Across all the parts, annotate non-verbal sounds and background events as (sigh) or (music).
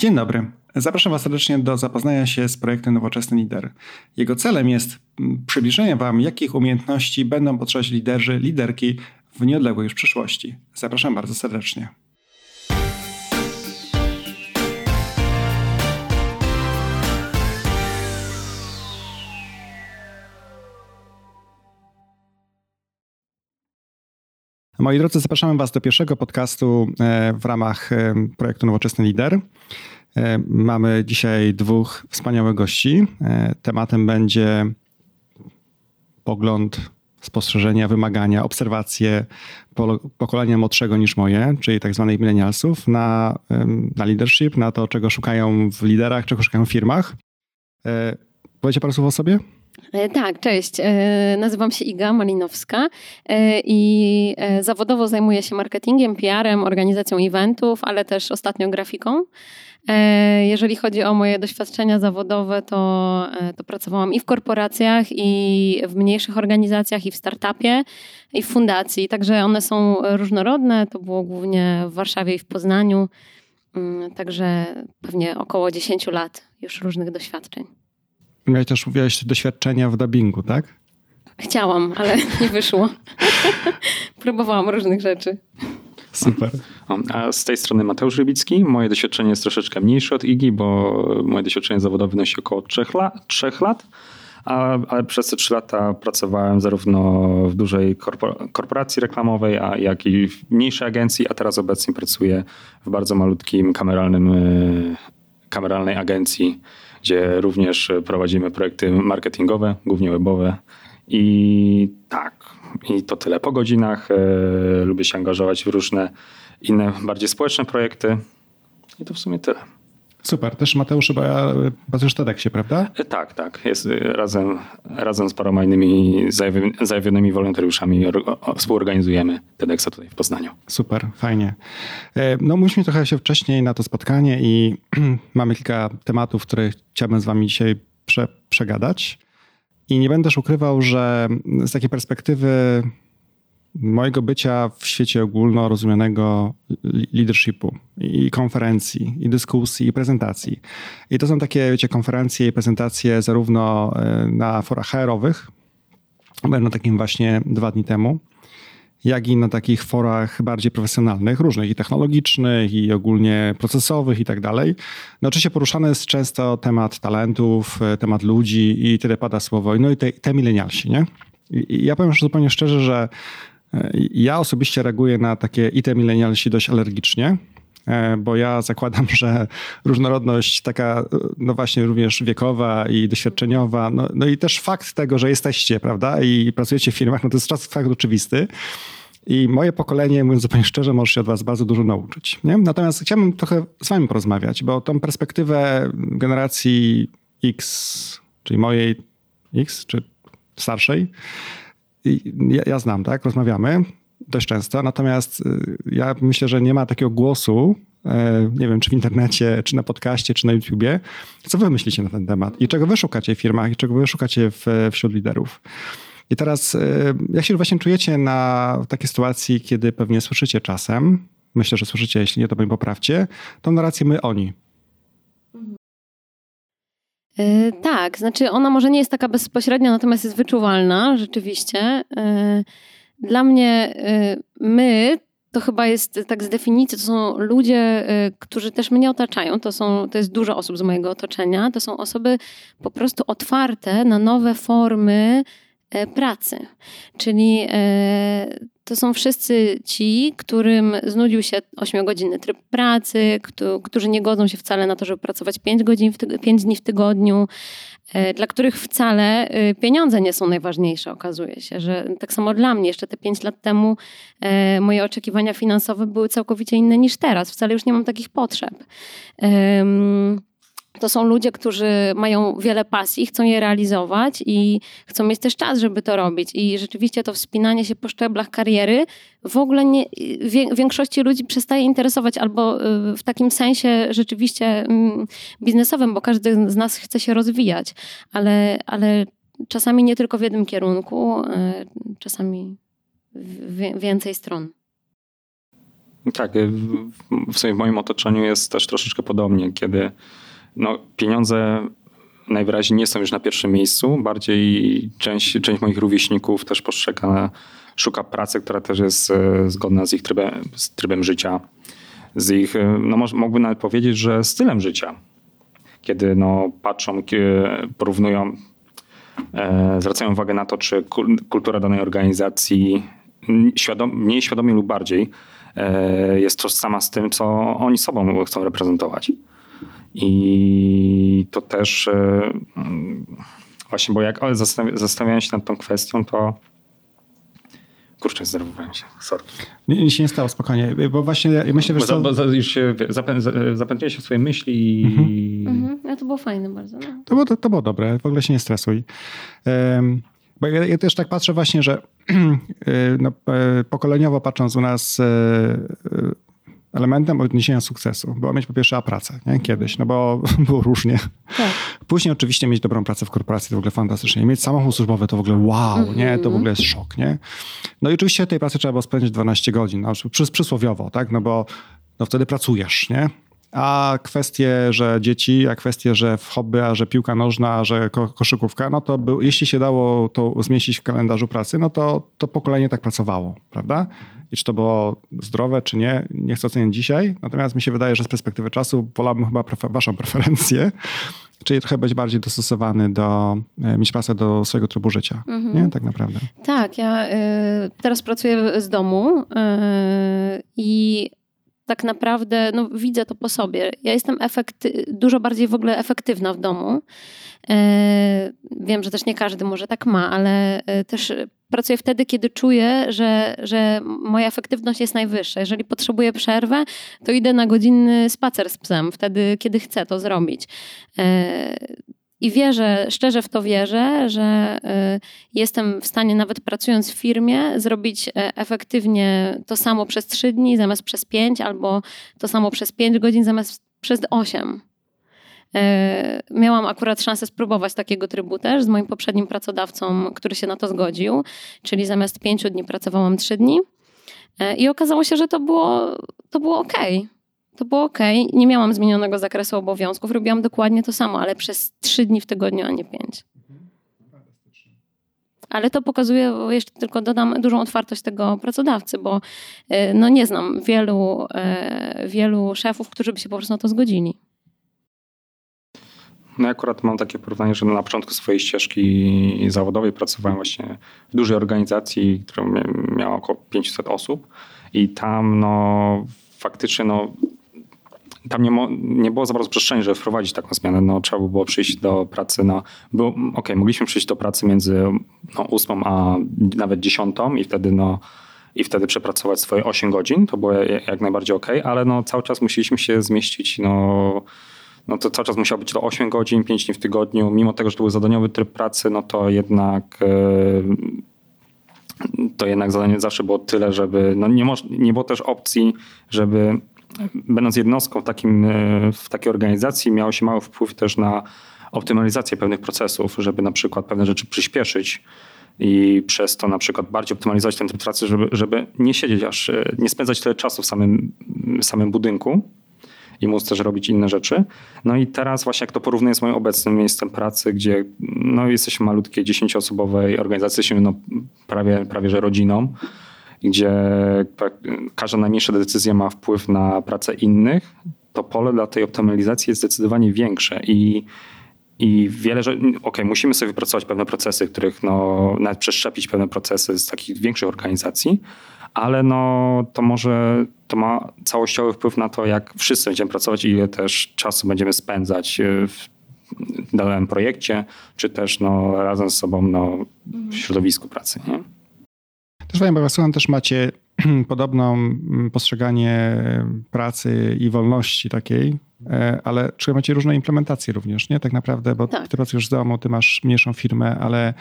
Dzień dobry. Zapraszam Was serdecznie do zapoznania się z projektem Nowoczesny Lider. Jego celem jest mm, przybliżenie Wam, jakich umiejętności będą potrzebować liderzy, liderki w nieodległej już przyszłości. Zapraszam bardzo serdecznie. Moi drodzy, zapraszamy Was do pierwszego podcastu e, w ramach e, projektu Nowoczesny Lider. E, mamy dzisiaj dwóch wspaniałych gości. Tematem będzie pogląd, spostrzeżenia, wymagania, obserwacje pokolenia młodszego niż moje, czyli tak zwanych millennialsów, na, na leadership, na to, czego szukają w liderach, czego szukają w firmach. Powiecie parę słów o sobie? E, tak, cześć. E, nazywam się Iga Malinowska e, i zawodowo zajmuję się marketingiem, PR-em, organizacją eventów, ale też ostatnio grafiką. Jeżeli chodzi o moje doświadczenia zawodowe, to, to pracowałam i w korporacjach, i w mniejszych organizacjach, i w startupie, i w fundacji. Także one są różnorodne. To było głównie w Warszawie i w Poznaniu. Mm, także pewnie około 10 lat już różnych doświadczeń. Miałeś też, mówiłaś, doświadczenia w dubbingu, tak? Chciałam, ale (laughs) nie wyszło. Próbowałam różnych rzeczy. Super. A z tej strony Mateusz Rybicki. Moje doświadczenie jest troszeczkę mniejsze od Igi, bo moje doświadczenie zawodowe wynosi około 3 lat. 3 lat. A, ale przez te 3 lata pracowałem zarówno w dużej korporacji reklamowej, a jak i w mniejszej agencji, a teraz obecnie pracuję w bardzo malutkim kameralnym, e, kameralnej agencji gdzie również prowadzimy projekty marketingowe, głównie webowe. I tak, i to tyle po godzinach. E, lubię się angażować w różne inne, bardziej społeczne projekty. I to w sumie tyle. Super. Też Mateusz chyba pracujesz w TEDxie, prawda? E, tak, tak. Jest e, razem, razem z paroma innymi zajawionymi wolontariuszami współorganizujemy TEDxa tutaj w Poznaniu. Super, fajnie. E, no mówiliśmy trochę się wcześniej na to spotkanie i (clears throat) mamy kilka tematów, które chciałbym z wami dzisiaj prze, przegadać. I nie będę też ukrywał, że z takiej perspektywy mojego bycia w świecie ogólno rozumianego leadershipu i konferencji, i dyskusji, i prezentacji. I to są takie, wiecie, konferencje i prezentacje zarówno e, na forach HR-owych, byłem na takim właśnie dwa dni temu, jak i na takich forach bardziej profesjonalnych, różnych i technologicznych, i ogólnie procesowych i tak dalej. No oczywiście poruszany jest często temat talentów, e, temat ludzi i tyle pada słowo, no i te, te milenialsi, nie? I ja powiem zupełnie szczerze, że ja osobiście reaguję na takie IT milenialsi dość alergicznie, e, bo ja zakładam, (laughs) że różnorodność taka, no właśnie również wiekowa i doświadczeniowa, no, no i też fakt tego, że jesteście, prawda, i pracujecie w firmach, no to jest fakt oczywisty. I moje pokolenie, mówiąc zupełnie szczerze, może się od was bardzo dużo nauczyć. Nie? Natomiast chciałbym trochę z wami porozmawiać, bo tą perspektywę generacji X, czyli mojej X, czy starszej, ja, ja znam, tak? Rozmawiamy dość często, natomiast y, ja myślę, że nie ma takiego głosu, e, nie wiem, czy w internecie, czy na podcaście, czy na YouTubie. Co wy myślicie na ten temat? I czego wy szukacie w firmach? I czego wy szukacie w, wśród liderów? I teraz, y, jak się właśnie czujecie na takiej sytuacji, kiedy pewnie słyszycie czasem, myślę, że słyszycie, jeśli nie, to mnie poprawcie, tą narrację my, oni. E, tak, znaczy ona może nie jest taka bezpośrednia, natomiast jest wyczuwalna rzeczywiście. E, dla mnie e, my to chyba jest tak z definicji, to są ludzie, którzy też mnie otaczają. To, są, to jest dużo osób z mojego otoczenia. To są osoby po prostu otwarte na nowe formy pracy. Czyli to są wszyscy ci, którym znudził się 8-godzinny tryb pracy, którzy nie godzą się wcale na to, żeby pracować 5, godzin 5 dni w tygodniu, e, dla których wcale e, pieniądze nie są najważniejsze, okazuje się, że tak samo dla mnie jeszcze te 5 lat temu e, moje oczekiwania finansowe były całkowicie inne niż teraz. Wcale już nie mam takich potrzeb. To są ludzie, którzy mają wiele pasji, chcą je realizować i chcą mieć też czas, żeby to robić. I rzeczywiście to wspinanie się po szczeblach kariery w ogóle nie, większości ludzi przestaje interesować, albo y, w takim sensie rzeczywiście mm, biznesowym, bo każdy z nas chce się rozwijać, ale, ale czasami nie tylko w jednym kierunku, y, czasami więcej stron. Tak, y, w sumie w moim otoczeniu jest też troszeczkę podobnie, kiedy no, pieniądze najwyraźniej nie są już na pierwszym miejscu. Bardziej część, część moich rówieśników też postrzega, szuka pracy, która też jest e, zgodna z ich trybem, z trybem życia, z ich, e, no mógłbym nawet powiedzieć, że stylem życia. Kiedy no, patrzą, porównują, e, zwracają uwagę na to, czy kultura danej organizacji świadom, mniej świadomie lub bardziej jest tożsama z tym, co oni sobą chcą reprezentować. I to też e, właśnie, bo jak zastanawiałem się nad tą kwestią, to Kurczę, zdenerwowałem się, sorry. Nic się nie stało, spokojnie, bo właśnie ja myślę, że... Bo, już się zapędziłeś w swoje myśli mhm. i... Mhm. Ja to było fajne bardzo. No. To, było, to, to było dobre, w ogóle się nie stresuj. Um, bo ja, ja, też tak patrzę właśnie, że e, (clears throat) no, e, pokoleniowo patrząc u nas elementem odniesienia sukcesu było mieć po pierwsze a pracę, nie? Kiedyś, no bo (laughs) było różnie. Tak. Później oczywiście mieć dobrą pracę w korporacji to w ogóle fantastycznie. Mieć samochód służbowy to w ogóle wow, mm -hmm. nie? To w ogóle jest szok, nie? No i oczywiście tej pracy trzeba było spędzić 12 godzin, no, przysłowiowo, tak? No bo no wtedy pracujesz, nie? A kwestie, że dzieci, a kwestie, że w hobby, a że piłka nożna, a że ko koszykówka, no to był, jeśli się dało to zmieścić w kalendarzu pracy, no to to pokolenie tak pracowało, prawda? I czy to było zdrowe, czy nie, nie chcę oceniać dzisiaj. Natomiast mi się wydaje, że z perspektywy czasu wolałbym chyba prefer waszą preferencję, (laughs) czyli trochę być bardziej dostosowany do, e, mieć pracę do swojego trybu życia. Mhm. Nie? Tak naprawdę. Tak, ja y, teraz pracuję z domu y, i tak naprawdę no, widzę to po sobie. Ja jestem efekty- dużo bardziej w ogóle efektywna w domu. Wiem, że też nie każdy może tak ma, ale też pracuję wtedy, kiedy czuję, że, że moja efektywność jest najwyższa. Jeżeli potrzebuję przerwę, to idę na godzinny spacer z psem, wtedy, kiedy chcę to zrobić. E, I wierzę, szczerze w to wierzę, że jestem w stanie, nawet pracując w firmie, zrobić efektywnie to samo przez trzy dni zamiast przez pięć, albo to samo przez pięć godzin zamiast przez osiem. E, miałam akurat szansę spróbować takiego trybu też z moim poprzednim pracodawcą, który się na to zgodził, czyli zamiast pięciu dni pracowałam trzy dni. E, I okazało się, że to było, to było ok. To było ok. Nie miałam zmienionego zakresu obowiązków, robiłam dokładnie to samo, ale przez trzy dni w tygodniu, a nie pięć. Ale to pokazuje, jeszcze tylko dodam, dużą otwartość tego pracodawcy, bo e, no nie znam wielu, wielu szefów, którzy by się po prostu na to zgodzili. No ja akurat mam takie porównanie, że na początku swojej ścieżki zawodowej pracowałem właśnie w dużej organizacji, która miała około 500 osób i tam no faktycznie no tam nie, nie było za bardzo przestrzeni, żeby wprowadzić taką zmianę. No, trzeba było przyjść do pracy na. Okej, okay, mogliśmy przyjść do pracy między no, 8 a nawet 10 i wtedy no, i wtedy przepracować swoje 8 godzin. To było jak najbardziej ok, ale no, cały czas musieliśmy się zmieścić no, no to cały czas musiał być to 8 godzin, 5 dni w tygodniu. Mimo tego, że to był zadaniowy tryb pracy, no to jednak e, to jednak zadanie zawsze było tyle, żeby no nie, moż, nie było też opcji, żeby będąc jednostką w, takim, e, w takiej organizacji miało się mały wpływ też na optymalizację pewnych procesów, żeby na przykład pewne rzeczy przyspieszyć i przez to na przykład bardziej optymalizować ten tryb pracy, żeby, żeby nie siedzieć aż, e, nie spędzać tyle czasu w samym, samym budynku, i móc też robić inne rzeczy. No i teraz właśnie jak to porównuję z moim obecnym miejscem pracy, gdzie no, jesteśmy malutkiej, dziesięcioosobowej organizacji, jesteśmy no, prawie, prawie że rodziną, gdzie każda najmniejsza decyzja ma wpływ na pracę innych, to pole dla tej optymalizacji jest zdecydowanie większe i i wiele rzeczy, okej, okay, musimy sobie wypracować pewne procesy, których no, nawet przeszczepić pewne procesy z takich większych organizacji, ale no, to może to ma całościowy wpływ na to, jak wszyscy będziemy pracować i ile też czasu będziemy spędzać e, w danym projekcie, czy też no, razem z sobą no, w środowisku pracy. Nie? Też wiem, bo też macie (clears throat) podobną mm, postrzeganie pracy i wolności takiej, e, ale czy macie różne implementacje również, nie? Tak naprawdę, bo tak. ty pracujesz z domu, ty masz mniejszą firmę, ale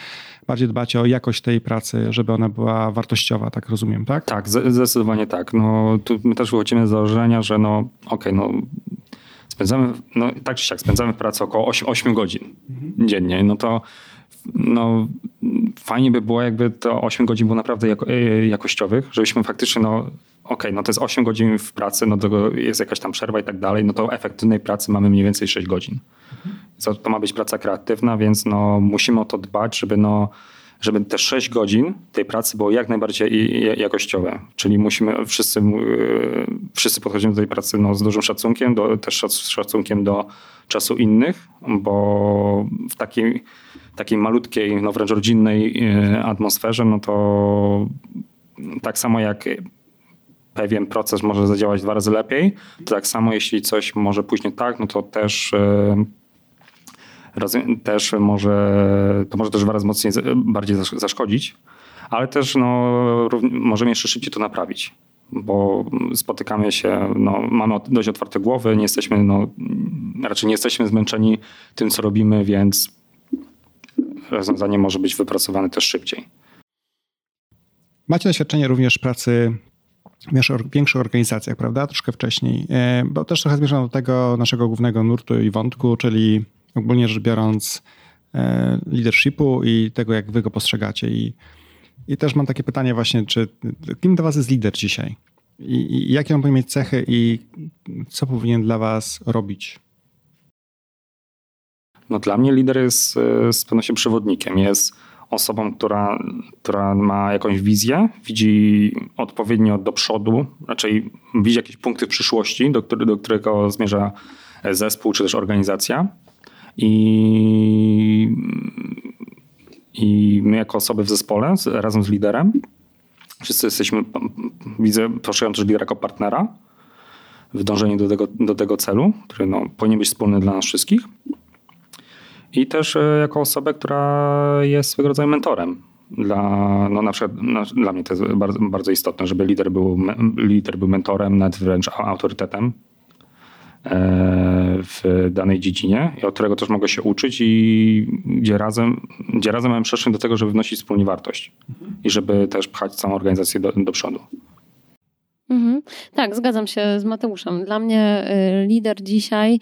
bardziej dbacie o jakość tej pracy, żeby ona była wartościowa, tak rozumiem, tak? Tak, zdecydowanie tak. No, tu my też wychodzimy z założenia, że no okej, okay, no spędzamy, no tak czy siak, spędzamy w pracy około 8, 8 godzin mhm. dziennie, no to no, fajnie by było, jakby to 8 godzin było naprawdę jako, e, jakościowych, żebyśmy faktycznie, no okej, okay, no to jest 8 godzin w pracy, no to jest jakaś tam przerwa i tak dalej, no to efektywnej pracy mamy mniej więcej 6 godzin. To, to ma być praca kreatywna, więc no musimy o to dbać, żeby no żeby te 6 godzin tej pracy było jak najbardziej jakościowe. Czyli musimy, wszyscy, wszyscy podchodzimy do tej pracy no, z dużym szacunkiem, do, też szacunkiem do czasu innych, bo w takiej, takiej malutkiej, no wręcz rodzinnej e, atmosferze, no to tak samo jak pewien proces może zadziałać dwa razy lepiej, to tak samo jeśli coś może pójść nie tak, no to też e, też może, to może też dwa razy mocniej, bardziej zaszkodzić, ale też no, możemy jeszcze szybciej to naprawić, bo spotykamy się, no, mamy dość otwarte głowy, nie jesteśmy, no, raczej nie jesteśmy zmęczeni tym, co robimy, więc rozwiązanie może być wypracowane też szybciej. Macie doświadczenie również pracy w większych organizacjach, prawda? Troszkę wcześniej, e, bo też trochę zmierzam do tego naszego głównego nurtu i wątku, czyli ogólnie rzecz biorąc e, leadershipu i tego, jak wy go postrzegacie. I, i też mam takie pytanie właśnie, czy kim dla was jest lider dzisiaj? I, i jakie on powinien mieć cechy i co powinien dla was robić? No dla mnie lider jest e, z pewnością przewodnikiem. Jest osobą, która, która ma jakąś wizję, widzi odpowiednio do przodu, raczej widzi jakieś punkty w przyszłości, do, do którego zmierza zespół czy też organizacja i, i my jako osoby w zespole razem z liderem, wszyscy jesteśmy, widzę, poszukują też lidera jako partnera w dążeniu do tego, do tego celu, który no, powinien być wspólny dla nas wszystkich. I też e, jako osobę, która jest swego rodzaju mentorem. Dla, no na przykład no, dla mnie to jest bardzo, bardzo istotne, żeby lider był, lider był mentorem, nawet wręcz autorytetem E, w danej dziedzinie, od którego też mogę się uczyć i gdzie razem, gdzie razem mamy przestrzeń do tego, żeby wnosić wspólnie wartość mhm. i żeby też pchać całą organizację do, do przodu. Mhm. Tak, zgadzam się z Mateuszem. Dla mnie y, lider dzisiaj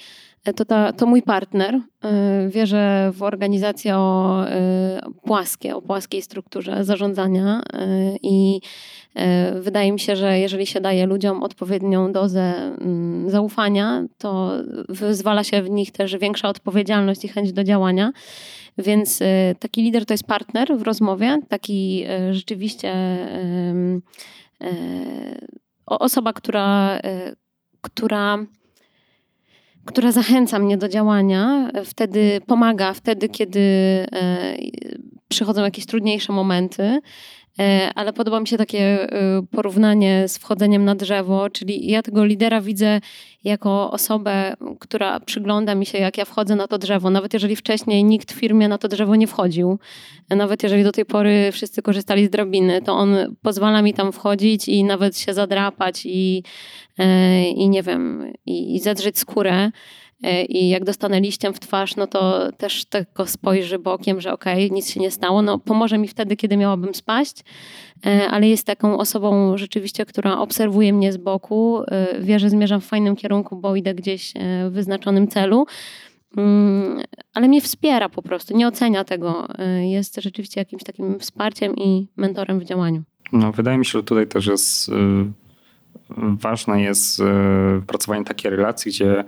to, ta, to mój partner. Y, wierzę w organizację o płaskie, o płaskiej strukturze zarządzania i wydaje mi się, że jeżeli się daje ludziom odpowiednią dozę mm, zaufania, to wyzwala się w nich też większa odpowiedzialność i chęć do działania. Więc taki lider to jest partner w rozmowie, taki rzeczywiście osoba, która, e, która, która zachęca mnie do działania, wtedy pomaga, wtedy, kiedy e, przychodzą jakieś trudniejsze momenty. E, ale podoba mi się takie porównanie z wchodzeniem na drzewo, czyli ja tego lidera widzę jako osobę, która przygląda mi się, jak ja wchodzę na to drzewo, nawet jeżeli wcześniej nikt w firmie na to drzewo nie wchodził, nawet jeżeli do tej pory wszyscy korzystali z drabiny, to on pozwala mi tam wchodzić i nawet się zadrapać i, e, i nie wiem, i, zedrzeć skórę. E, I jak dostanę liściem w twarz, no to też tylko spojrzy bokiem, że okej, okay, nic się nie stało. No, pomoże mi wtedy, kiedy miałabym spaść, e, ale jest taką osobą rzeczywiście, która obserwuje mnie z boku, wie, że zmierzam w fajnym kierunku, bo idę gdzieś w wyznaczonym celu. Mm, ale mnie wspiera po prostu, nie ocenia tego. Jest rzeczywiście jakimś takim wsparciem i mentorem w działaniu. No, wydaje mi się, że tutaj też jest y, ważne jest y, pracowanie takiej relacji, gdzie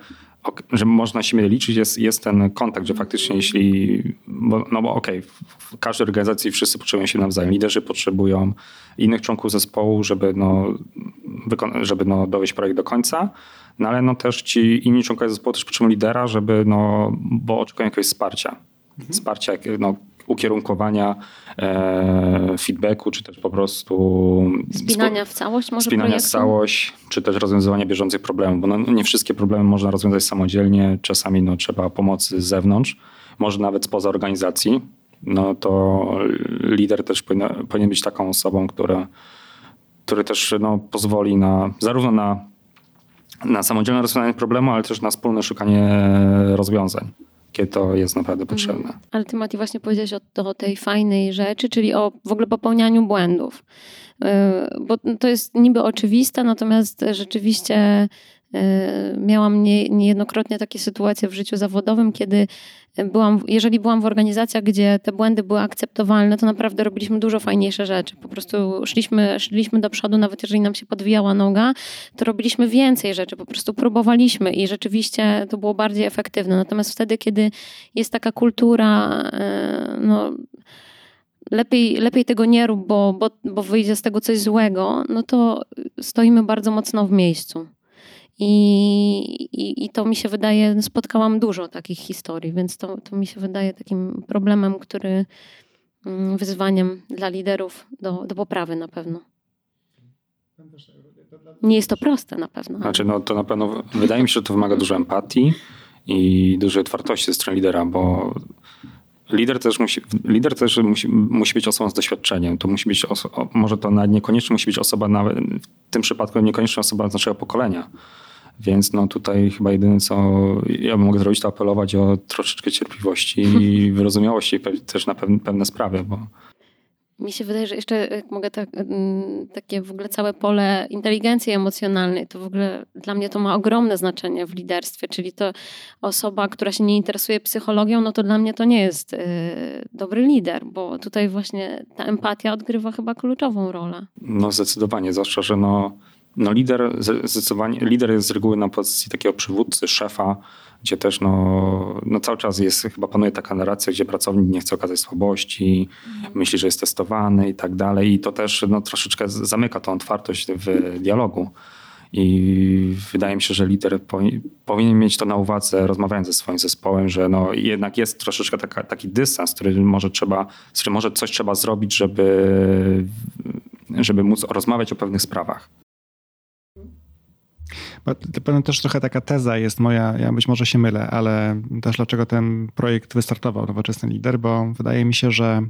że można siebie liczyć, jest, jest ten kontakt, że faktycznie jeśli, bo, no bo okej, okay, w każdej organizacji wszyscy potrzebują się nawzajem, liderzy potrzebują innych członków zespołu, żeby, no, żeby no, dowieść projekt do końca, no ale no też ci inni członkowie zespołu też potrzebują lidera, żeby, no, bo oczekują jakiegoś wsparcia. Mhm. Wsparcia, no, ukierunkowania, e, feedbacku, czy też po prostu spinania w całość może spinania projektu? w całość, czy też rozwiązywania bieżących problemów, bo no, nie wszystkie problemy można rozwiązać samodzielnie, czasami no, trzeba pomocy z zewnątrz, może nawet spoza organizacji, no to lider też powinien, powinien być taką osobą, która, który też no, pozwoli na zarówno na na samodzielne rozwiązanie problemu, ale też na wspólne szukanie rozwiązań kiedy to jest naprawdę mhm. potrzebne. Ale ty, Mati, właśnie powiedziałeś o, o tej fajnej rzeczy, czyli o w ogóle popełnianiu błędów. Y, bo to jest niby oczywiste, natomiast rzeczywiście Miałam nie, niejednokrotnie takie sytuacje w życiu zawodowym, kiedy byłam, jeżeli byłam w organizacjach, gdzie te błędy były akceptowalne, to naprawdę robiliśmy dużo fajniejsze rzeczy. Po prostu szliśmy, szliśmy do przodu, nawet jeżeli nam się podwijała noga, to robiliśmy więcej rzeczy, po prostu próbowaliśmy i rzeczywiście to było bardziej efektywne. Natomiast wtedy, kiedy jest taka kultura, no lepiej, lepiej tego nie rób, bo, bo, bo wyjdzie z tego coś złego, no to stoimy bardzo mocno w miejscu. I, i, I, to mi się wydaje, spotkałam dużo takich historii, więc to, to mi się wydaje takim problemem, który mm, wyzwaniem dla liderów do, do poprawy na pewno. Nie jest to proste na pewno. Znaczy, no to na pewno wydaje mi się, że to wymaga dużo empatii i dużej otwartości ze strony lidera, bo lider też musi, lider też musi, musi być osobą z doświadczeniem. To musi być oso- może to niekoniecznie musi być osoba, nawet w tym przypadku niekoniecznie osoba z naszego pokolenia. Więc no tutaj chyba jedyne, co ja mogę zrobić, to apelować o troszeczkę cierpliwości i (laughs) wyrozumiałości też na pewne, sprawy, bo mi się wydaje, że jeszcze jak mogę tak, mm, takie w ogóle całe pole inteligencji emocjonalnej, to w ogóle dla mnie to ma ogromne znaczenie w liderstwie, czyli to osoba, która się nie interesuje psychologią, no to dla mnie to nie jest y, dobry lider, bo tutaj właśnie ta empatia odgrywa chyba kluczową rolę. No zdecydowanie, zwłaszcza, że no, no lider, zdecydowanie, lider jest z reguły na pozycji takiego przywódcy, szefa, gdzie też no, no cały czas jest, chyba panuje taka narracja, gdzie pracownik nie chce okazać słabości, mhm. myśli, że jest testowany i tak dalej i to też no, troszeczkę zamyka tą otwartość w dialogu. I wydaje mi się, że lider powinien mieć to na uwadze, rozmawiając ze swoim zespołem, że no jednak jest troszeczkę taka, taki dystans, który może trzeba, z którym może coś trzeba zrobić, żeby, żeby móc rozmawiać o pewnych sprawach. Pewnie też trochę taka teza jest moja, ja być może się mylę, ale też dlaczego ten projekt wystartował, Nowoczesny Lider, bo wydaje mi się, że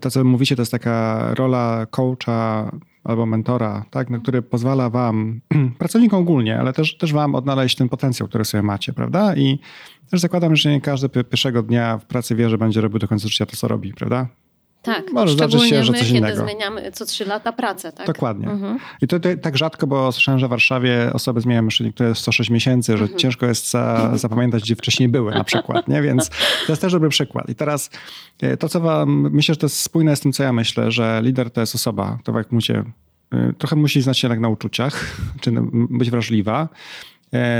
to, co mówicie, to jest taka rola coacha albo mentora, tak, no, który pozwala wam, (clears throat) pracownikom ogólnie, ale też, też wam odnaleźć ten potencjał, który sobie macie, prawda? I też zakładam, że nie każdy pierwszego dnia w pracy wie, że będzie robił do końca życia to, co robi, prawda? Tak, Może zdarzyć się, że coś my, innego. zmieniamy co trzy lata pracę, tak? Dokładnie. Mhm. I to, to, tak rzadko, bo słyszałem, że w Warszawie osoby zmieniają myślenie, które jest 106 miesięcy, że mhm. ciężko jest za, zapamiętać, gdzie wcześniej były na przykład, nie? Więc to jest też dobry przykład. I teraz e, to, co wam, myślę, że to jest spójne z tym, co ja myślę, że lider to jest osoba, to jak mówicie, trochę musi znać się jednak na uczuciach, czy być wrażliwa,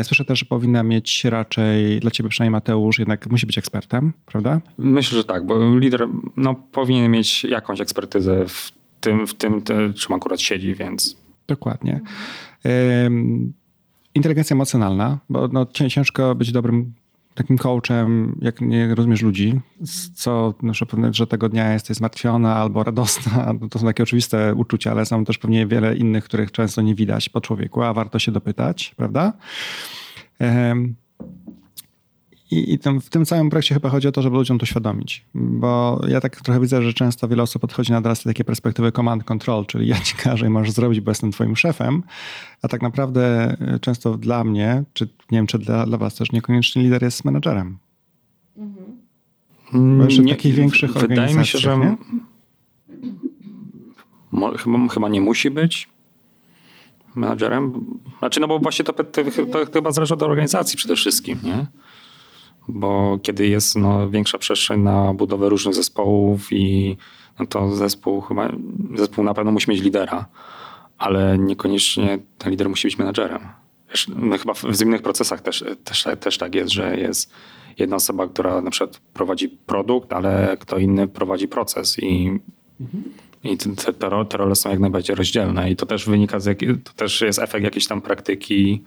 słyszę też, że powinna mieć raczej, dla ciebie przynajmniej Mateusz, jednak musi być ekspertem, prawda? Myślę, że tak, bo lider no, powinien mieć jakąś ekspertyzę w tym, w tym czym akurat siedzi, więc... Dokładnie. Inteligencja emocjonalna, bo no, ciężko być dobrym takim coachem, jak nie rozumiesz ludzi, co na przykład, że tego dnia jesteś zmartwiona albo radosna, (laughs) to są takie oczywiste uczucia, ale są też pewnie wiele innych, których często nie widać po człowieku, a warto się dopytać, prawda? I, i tym, w tym całym projekcie chyba chodzi o to, żeby ludziom to świadomić. Bo ja tak trochę widzę, że często wiele osób podchodzi na teraz takie perspektywy command control, czyli ja ci każę i możesz zrobić, bo jestem twoim szefem. A tak naprawdę e, często dla mnie, czy nie wiem, czy dla, dla was też, niekoniecznie lider jest menedżerem. Mhm. Bo jeszcze nie, takich większych Wydaje mi się, że? Chyba, chyba nie musi być menadżerem. Znaczy, no bo właśnie to, to, to, chyba zależy od organizacji przede wszystkim, nie? Bo kiedy jest no, większa przestrzeń na budowę różnych zespołów i no to zespół chyba, zespół na pewno musi mieć lidera, ale niekoniecznie ten lider musi być menadżerem. No, chyba w innych procesach też, też, też tak jest, że jest jedna osoba, która na przykład prowadzi produkt, ale kto inny prowadzi proces i, mhm. i te, te, te, role są jak najbardziej rozdzielne i to też wynika z, to też jest efekt jakiejś tam praktyki,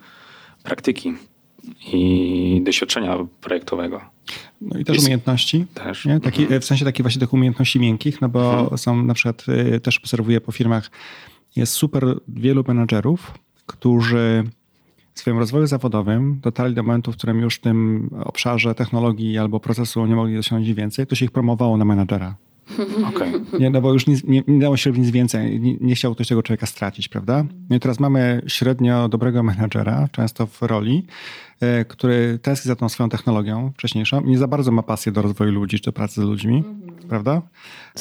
praktyki i doświadczenia projektowego. No i też Jest, umiejętności. Też. Nie? Taki, mhm. W sensie takich właśnie tych umiejętności miękkich, no bo mhm. są na przykład, y, też obserwuję po firmach, jest super wielu menadżerów, którzy w swoim rozwoju zawodowym dotarli do momentu, w którym już w tym obszarze technologii albo procesu nie mogli osiągnąć więcej, to się ich promowało na menadżera. (laughs) Okay. Nie, no bo już nie, nie, nie dało się robić nic więcej. Nie, nie chciał ktoś tego człowieka stracić, prawda? No I teraz mamy średnio dobrego menadżera, często w roli, e, który tęskni za tą swoją technologią wcześniejszą i nie za bardzo ma pasję do rozwoju ludzi, czy do pracy z ludźmi, mhm. prawda?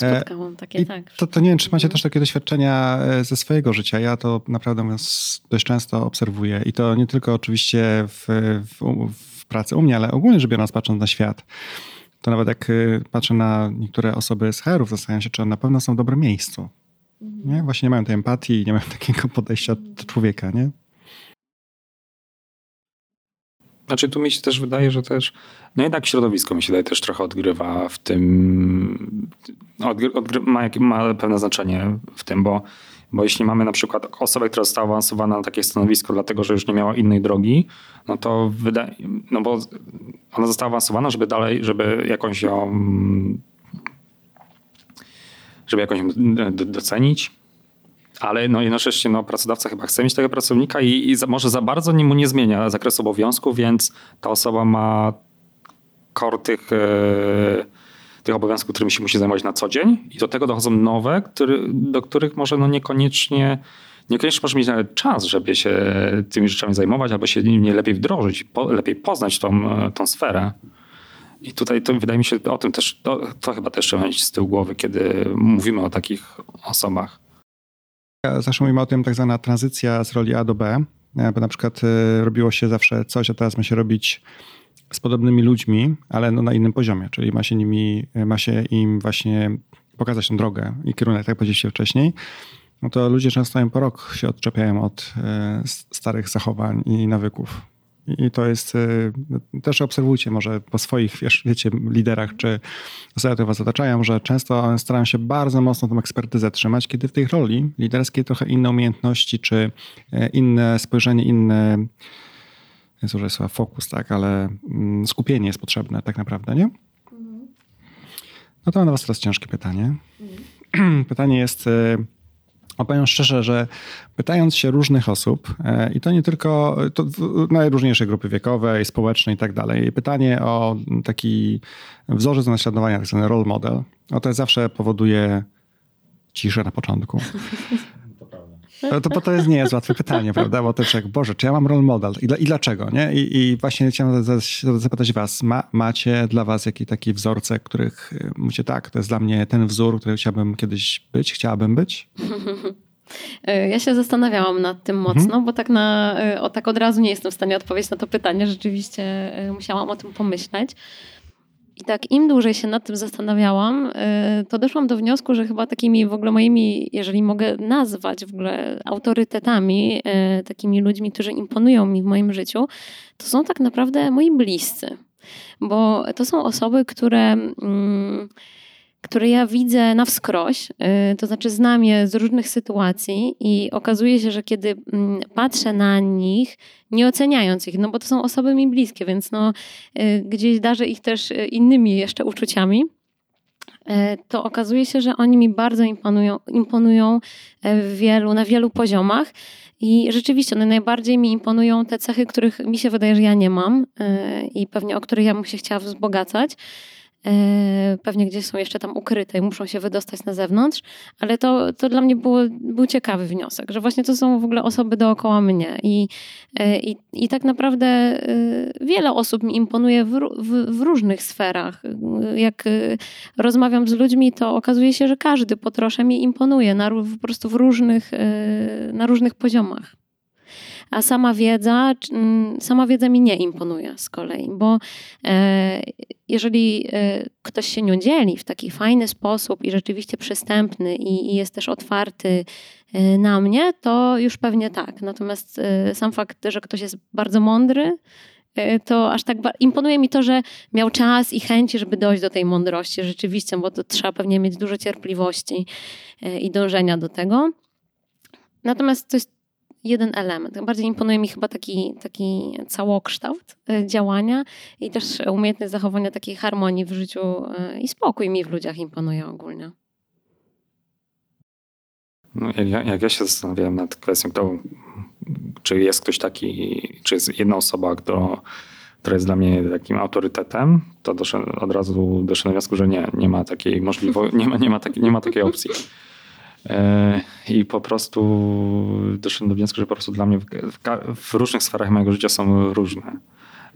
E, Spotkałam takie, I tak. To, to nie wiem, czy macie też takie doświadczenia e, ze swojego życia. Ja to naprawdę mówiąc dość często obserwuję i to nie tylko oczywiście w, w, w pracy u mnie, ale ogólnie rzecz biorąc, patrząc na świat to nawet jak y, patrzę na niektóre osoby z HR-ów, zastanawiam się, czy one na pewno są w dobrym miejscu. Mhm. Nie? Właśnie nie mają tej empatii, nie mają (laughs) takiego podejścia do człowieka, nie? Znaczy tu mi się też wydaje, że też, no jednak środowisko mi się wydaje też trochę odgrywa w tym, odgry, odgry, ma, ma pewne znaczenie w tym, bo bo jeśli mamy na przykład osobę, która została awansowana na takie stanowisko, dlatego że już nie miała innej drogi, no to wydaje, no bo ona została awansowana, żeby dalej, żeby jakąś ją, żeby jakąś docenić. Ale no jednocześnie no, pracodawca chyba chce mieć tego pracownika i, i za, może za bardzo mu nie zmienia zakresu obowiązku, więc ta osoba ma kor tych. Yy, tych obowiązków, którymi się musi zajmować na co dzień i do tego dochodzą nowe, który, do których może no niekoniecznie niekoniecznie może mieć nawet czas, żeby się tymi rzeczami zajmować albo się nie lepiej wdrożyć, po, lepiej poznać tą, tą sferę. I tutaj to wydaje mi się o tym też, to, to chyba też trzeba mieć z tyłu głowy, kiedy mówimy o takich osobach. Zawsze mówimy o tym tak zwana tranzycja z roli A do B, bo na przykład y, robiło się zawsze coś, a teraz ma się robić z podobnymi ludźmi, ale no na innym poziomie, czyli ma się, nimi, ma się im właśnie pokazać tą drogę i kierunek, tak powiedzieliście wcześniej, no to ludzie często po rok się odczepiają od e, starych zachowań i nawyków. I to jest, e, też obserwujcie może po swoich, wiesz, wiecie, liderach czy osobach, które was otaczają, że często starają się bardzo mocno tą ekspertyzę trzymać, kiedy w tej roli liderskiej trochę inne umiejętności, czy e, inne spojrzenie, inne jest że słowa fokus, tak, ale mm, skupienie jest potrzebne tak naprawdę, nie? No to mam na was teraz ciężkie pytanie. (clears throat) Pytanie jest, e, opowiem szczerze, że pytając się różnych osób, e, i to nie tylko to najróżniejsze grupy wiekowe społeczne i tak dalej, pytanie o taki wzorzec do naśladowania, tak zwany role model, no to zawsze powoduje ciszę na początku. No to, bo to jest, nie jest łatwe pytanie, prawda? Bo też jak, Boże, czy ja mam role model i, i dlaczego, nie? I, I, właśnie chciałem zapytać was, ma, macie dla was jakieś takie wzorce, których y, mówicie, tak, to jest dla mnie ten wzór, który chciałbym kiedyś być, chciałabym być? Y, (laughs) ja się zastanawiałam nad tym mocno, mhm. bo tak, na, y, o, tak od razu nie jestem w stanie odpowiedzieć na to pytanie. Rzeczywiście musiałam o tym pomyśleć. I tak im dłużej się nad tym zastanawiałam, y, to doszłam do wniosku, że chyba takimi w ogóle moimi, jeżeli mogę nazwać w ogóle autorytetami, y, takimi ludźmi, którzy imponują mi w moim życiu, to są tak naprawdę moi bliscy. Bo to są osoby, które. Mm, które ja widzę na wskroś, y, to znaczy znam je z różnych sytuacji i okazuje się, że kiedy mm, patrzę na nich, nie oceniając ich, no bo to są osoby mi bliskie, więc no, y, gdzieś darzę ich też y, innymi jeszcze uczuciami, to okazuje się, że oni mi bardzo imponują, imponują wielu, na wielu poziomach. I rzeczywiście one najbardziej mi imponują te cechy, których mi się wydaje, że ja nie mam i pewnie o których ja bym się chciała wzbogacać. E, pewnie gdzieś są jeszcze tam ukryte i muszą się wydostać na zewnątrz, ale to, to dla mnie było, był ciekawy wniosek, że właśnie to są w ogóle osoby dookoła mnie i, e, i, i tak naprawdę e, wiele osób mi imponuje w, w, w różnych sferach. Jak rozmawiam z ludźmi, to okazuje się, że każdy po trosze mi imponuje na, po prostu w różnych, na różnych poziomach. A sama wiedza, mm, sama wiedza mi nie imponuje z kolei, bo e, jeżeli e, ktoś się nią dzieli w taki fajny sposób i rzeczywiście przystępny i, jest też otwarty e, na mnie, to już pewnie tak. Natomiast sam fakt, że ktoś jest bardzo mądry, to aż tak imponuje mi to, że miał czas i chęci, żeby dojść do tej mądrości rzeczywiście, bo to trzeba pewnie mieć dużo cierpliwości i dążenia do tego. Natomiast to jest jeden element. Bardziej imponuje mi chyba taki, taki całokształt e, działania i też umiejętność zachowania takiej harmonii w życiu e, i spokój mi w ludziach imponuje ogólnie. No, jak, jak ja się zastanawiałem nad kwestią, czy jest ktoś taki, czy jest jedna osoba, kto, która jest dla mnie takim autorytetem, to doszedłem, od razu doszedłem do wniosku, że nie, nie ma takiej możliwości, nie ma, nie, ma nie ma takiej opcji. E, I po prostu doszedłem do wniosku, że po prostu dla mnie w, w różnych sferach mojego życia są różne.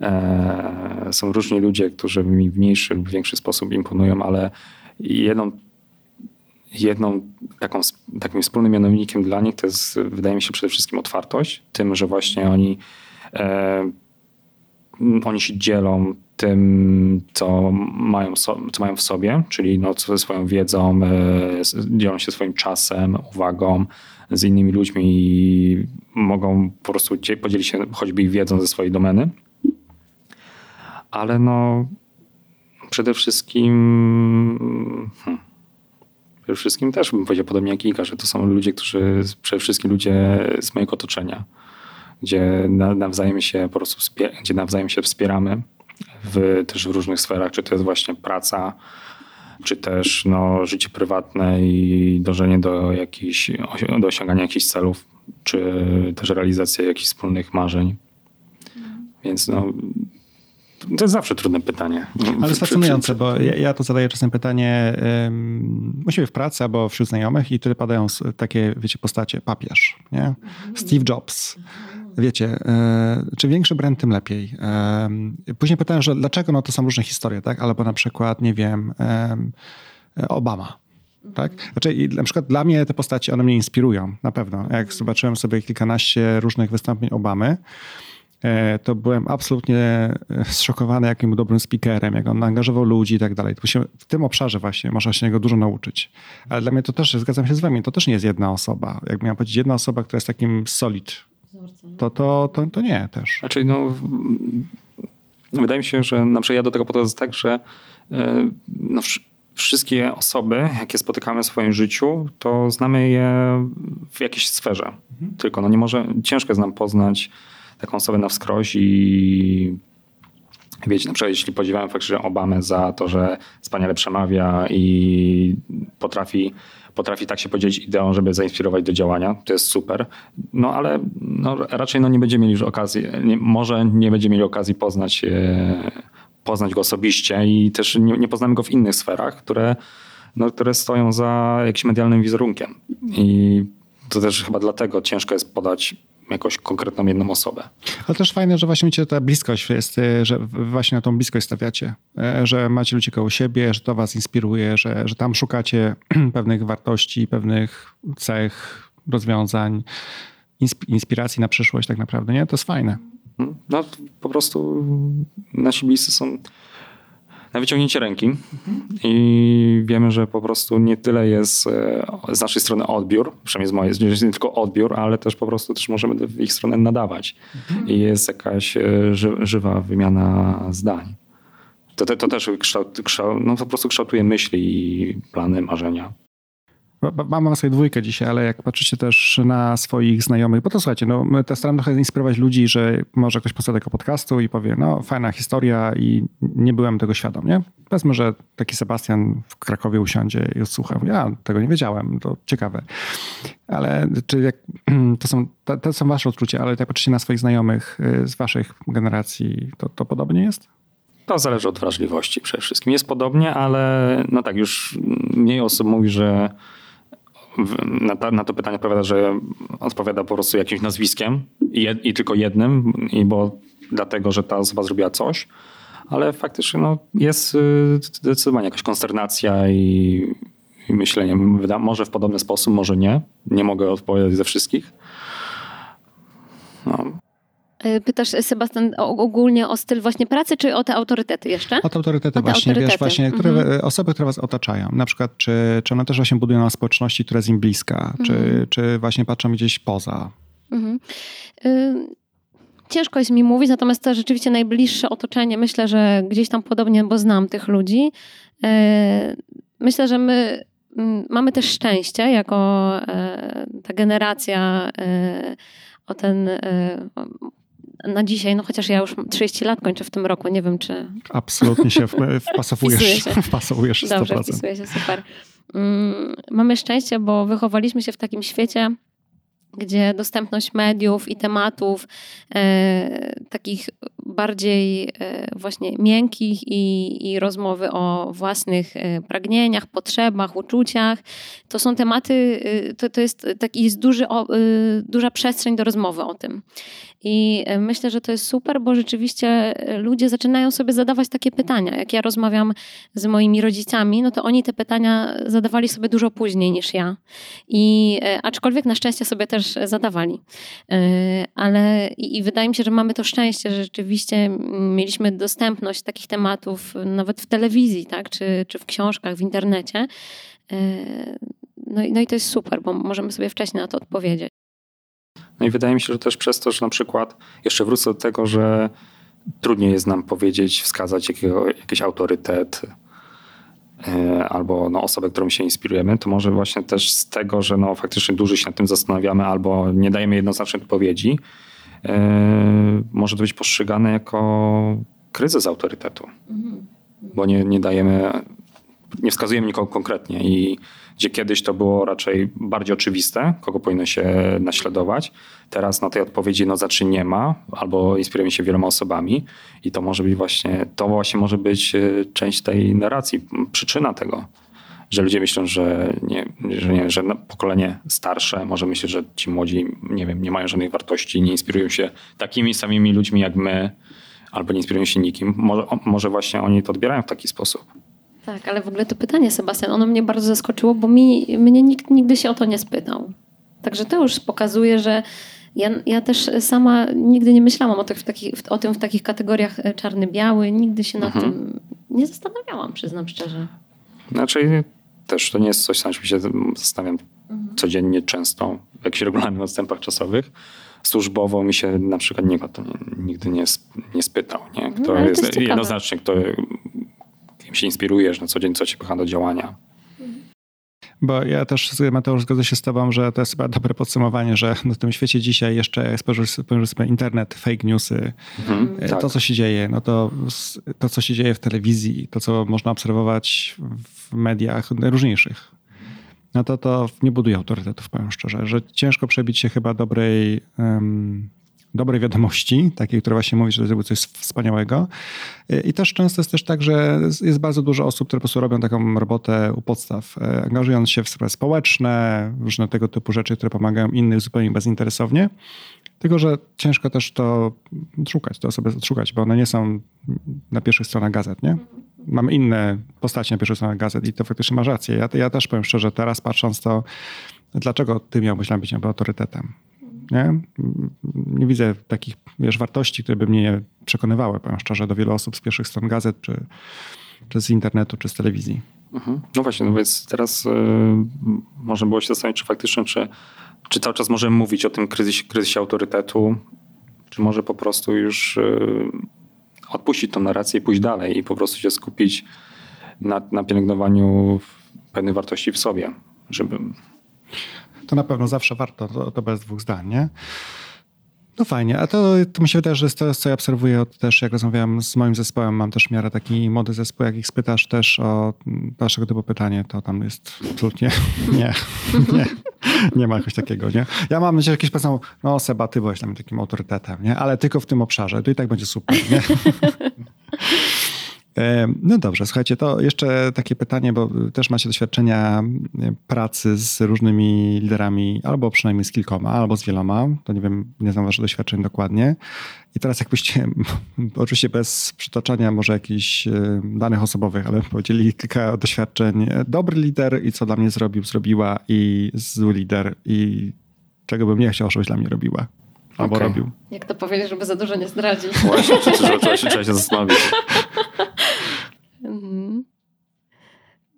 E, są różni ludzie, którzy mi w mniejszy lub większy sposób imponują, ale jedną, jedną taką, takim wspólnym mianownikiem dla nich to jest, wydaje mi się, przede wszystkim otwartość. Tym, że właśnie oni, e, oni się dzielą tym, co mają, so, co mają w sobie, czyli no, swoją wiedzą, e, dzielą się swoim czasem, uwagą z innymi ludźmi i mogą po prostu podzielić się choćby ich wiedzą ze swojej domeny. Ale no przede wszystkim hmm, przede wszystkim też bym powiedział podobnie jak Iga, że to są ludzie, którzy przede wszystkim ludzie z mojego otoczenia, gdzie nawzajem się po prostu gdzie nawzajem się wspieramy w, też w różnych sferach, czy to jest właśnie praca, czy też no, życie prywatne i dążenie do, jakichś, do osiągania jakichś celów, czy też realizacja jakichś wspólnych marzeń. Więc no, to jest zawsze trudne pytanie. Ale jest fascynujące, bo ja, ja to zadaję czasem pytanie um, u siebie w pracy albo wśród znajomych i tyle padają takie, wiecie, postacie. Papież, nie? Steve Jobs. Wiecie, e, czy większy brand, tym lepiej. E, później pytałem, że dlaczego, no to są różne historie, tak? Albo na przykład, nie wiem, e, Obama. Tak? Znaczy, na przykład dla mnie te postacie, one mnie inspirują, na pewno. Jak zobaczyłem sobie kilkanaście różnych wystąpień Obamy, E, to byłem absolutnie e, zszokowany, jakim dobrym speakerem, jak on angażował ludzi i tak dalej. W tym obszarze właśnie można się niego dużo nauczyć. Ale dla mnie to też, zgadzam się z wami, to też nie jest jedna osoba. Jak miałem powiedzieć jedna osoba, która jest takim solid, to, to, to, to nie też. Znaczy, no, wydaje mi się, że na przykład ja do tego podchodzę tak, że e, no, wszystkie osoby, jakie spotykamy w swoim życiu, to znamy je w jakiejś sferze. Mhm. Tylko no nie może, ciężko jest nam poznać taką osobę na wskroś i wiecie, na przykład jeśli podziwiamy faktycznie Obamę za to, że wspaniale przemawia i potrafi, potrafi tak się podzielić ideą, żeby zainspirować do działania, to jest super. No ale no, raczej no, nie będziemy mieli już okazji, nie, może nie będziemy mieli okazji poznać, e, poznać go osobiście i też nie, nie poznamy go w innych sferach, które, no, które stoją za jakimś medialnym wizerunkiem. I to też chyba dlatego ciężko jest podać jakąś konkretną jedną osobę. Ale też fajne, że właśnie macie ta bliskość jest, y, że właśnie na tą bliskość stawiacie, y, że macie ludzi koło siebie, że to was inspiruje, że, że tam szukacie (clears throat) pewnych wartości, pewnych cech, rozwiązań, inspiracji na przyszłość tak naprawdę, nie? To jest fajne. No po prostu nasi bliscy są na wyciągnięcie ręki i wiemy, że po prostu nie tyle jest e, z naszej strony odbiór, przynajmniej z mojej, jest nie tylko odbiór, ale też po prostu też możemy w ich stronę nadawać i jest jakaś e, żywa wymiana zdań. To, to, to też kształt, kształt, no po prostu kształtuje myśli i plany, marzenia. Mam sobie dwójkę dzisiaj, ale jak patrzycie też na swoich znajomych, bo to słuchajcie, no my też staramy trochę inspirować ludzi, że może ktoś posłucha tego podcastu i powie, no fajna historia i nie byłem tego świadom, nie? Powiedzmy, że taki Sebastian w Krakowie usiądzie i odsłucha. Ja tego nie wiedziałem, to ciekawe. Ale czy jak, (clears throat) to, są, to, to są wasze odczucia, ale jak patrzycie na swoich znajomych y, z waszych generacji, to, to podobnie jest? To zależy od wrażliwości przede wszystkim. Jest podobnie, ale no tak, już mniej osób mówi, że na, na to pytanie odpowiada, że odpowiada po prostu jakimś nazwiskiem i, i tylko jednym, i bo dlatego, że ta osoba zrobiła coś, ale faktycznie no, jest y, zdecydowanie jakaś konsternacja i, i myślenie. Może w podobny sposób, może nie. Nie mogę odpowiadać ze wszystkich. No. E, pytasz, Sebastian, ogólnie o styl właśnie pracy, czy o te autorytety jeszcze? O te autorytety o te właśnie, autorytety. wiesz, właśnie, które, mhm. osoby, które was otaczają. Na przykład, czy, czy one też właśnie budują na społeczności, która jest im bliska, mhm. czy, czy właśnie patrzą gdzieś poza? Mhm. Y ciężko jest mi mówić, natomiast to rzeczywiście najbliższe otoczenie, myślę, że gdzieś tam podobnie, bo znam tych ludzi. Y myślę, że my mm, mamy też szczęście jako y ta generacja y, o ten na dzisiaj, no chociaż ja już 30 lat kończę w tym roku, nie wiem czy... Absolutnie się (laughs) wpasowujesz. się. Wpasowujesz 100%. Dobrze, wpisuję się, super. Mm, mamy szczęście, bo wychowaliśmy się w takim świecie, gdzie dostępność mediów i tematów e, takich bardziej e, właśnie miękkich i, i rozmowy o własnych e, pragnieniach, potrzebach, uczuciach, to są tematy, e, to, to jest taki jest duży, o, e, duża przestrzeń do rozmowy o tym. I myślę, że to jest super, bo rzeczywiście ludzie zaczynają sobie zadawać takie pytania. Jak ja rozmawiam z moimi rodzicami, no to oni te pytania zadawali sobie dużo później niż ja. I aczkolwiek na szczęście sobie też zadawali. Ale i, wydaje mi się, że mamy to szczęście, że rzeczywiście mieliśmy dostępność takich tematów nawet w telewizji, tak? czy, czy w książkach, w internecie. No i, no i to jest super, bo możemy sobie wcześniej na to odpowiedzieć. No i wydaje mi się, że też przez to, że na przykład jeszcze wrócę do tego, że trudniej jest nam powiedzieć, wskazać jakiego, jakiś autorytet e, albo no, osobę, którą się inspirujemy, to może właśnie też z tego, że no, faktycznie dużo się nad tym zastanawiamy albo nie dajemy jednoznacznej odpowiedzi, e, może to być postrzegane jako kryzys autorytetu. Mhm. Bo nie, nie dajemy, nie wskazujemy nikogo konkretnie i gdzie kiedyś to było raczej bardziej oczywiste, kogo powinno się naśladować. Teraz na tej odpowiedzi no znaczy nie ma, albo inspirujemy się wieloma osobami i to może być właśnie, to właśnie może być e, część tej narracji, przyczyna tego, że ludzie myślą, że, nie, że, nie, że pokolenie starsze może myśleć, że ci młodzi, nie wiem, nie mają żadnych wartości, nie inspirują się takimi samymi ludźmi jak my, albo nie inspirują się nikim. Może, może właśnie oni to odbierają w taki sposób. Tak, ale w ogóle to pytanie, Sebastian, ono mnie bardzo zaskoczyło, bo mi, mnie nikt nigdy się o to nie spytał. Także to już pokazuje, że ja, ja też sama nigdy nie myślałam o, tych, w takich, o tym w takich kategoriach e, czarny-biały. Nigdy się nad mhm. tym nie zastanawiałam, przyznam szczerze. Znaczy też to nie jest coś, na czym się zastanawiam mhm. codziennie, często, w jakichś regularnych odstępach czasowych. Służbowo mi się na przykład nikt to nigdy nie, nie spytał. Nie? Kto no, jest, jest jednoznacznie, kto kim się inspirujesz na co dzień, co cię pcha do działania. Bo ja też, Mateusz, zgodzę się z tobą, że to jest chyba dobre podsumowanie, że w tym świecie dzisiaj jeszcze spojrzysz sobie internet, fake newsy, mhm, e, to tak. co się dzieje, no to, to co się dzieje w telewizji, to co można obserwować w mediach najróżniejszych, no to to nie buduje autorytetów, powiem szczerze, że ciężko przebić się chyba dobrej um, dobrej wiadomości, takiej, która właśnie mówi, że zrobił coś wspaniałego. I też często jest też tak, że jest bardzo dużo osób, które po prostu robią taką robotę u podstaw, e, angażując się w sprawy społeczne, różne tego typu rzeczy, które pomagają innych zupełnie bezinteresownie. Tylko, że ciężko też to szukać, to sobie odszukać, bo one nie są na pierwszych stronach gazet, nie? Mamy inne postacie na pierwszych stronach gazet i to faktycznie ma rację. Ja, ja też powiem szczerze, teraz patrząc to, dlaczego ty miałbyś być autorytetem? Nie? Nie widzę takich wiesz, wartości, które by mnie przekonywały, powiem szczerze, do wielu osób z pierwszych stron gazet, czy, czy z internetu, czy z telewizji. Mhm. No właśnie, no więc teraz y, można było się zastanowić, czy faktycznie, czy, czy cały czas możemy mówić o tym kryzysie, kryzysie autorytetu, czy może po prostu już y, odpuścić tą narrację i pójść dalej i po prostu się skupić na, na pielęgnowaniu pewnych wartości w sobie, żeby to na pewno zawsze warto, to, to bez dwóch zdań, nie? No fajnie, a to, to mi się wydaje, że jest to, co ja obserwuję od, też, jak rozmawiałem z moim zespołem, mam też miarę taki młody zespół, jak ich spytasz też o dalszego typu pytanie, to tam jest absolutnie (laughs) nie, nie, nie ma czegoś takiego, nie? Ja mam nadzieję, że jakieś powiedzą, no Seba, ty byłeś tam takim autorytetem, nie? Ale tylko w tym obszarze, to i tak będzie super, nie? (laughs) No dobrze, słuchajcie, to jeszcze takie pytanie, bo też macie doświadczenia pracy z różnymi liderami, albo przynajmniej z kilkoma, albo z wieloma. To nie wiem, nie znam waszych doświadczeń dokładnie. I teraz jakbyście, (laughs) oczywiście bez przytaczania może jakichś danych osobowych, ale (laughs) powiedzieli kilka doświadczeń. Dobry lider i co dla mnie zrobił, zrobiła i zły lider i czego bym nie chciał, żebyś dla mnie robiła. Albo okay. robił. Jak to powiedzieć, żeby za dużo nie zdradzić? Właśnie, trzeba się, trzeba (laughs) się zastanowić. Mhm.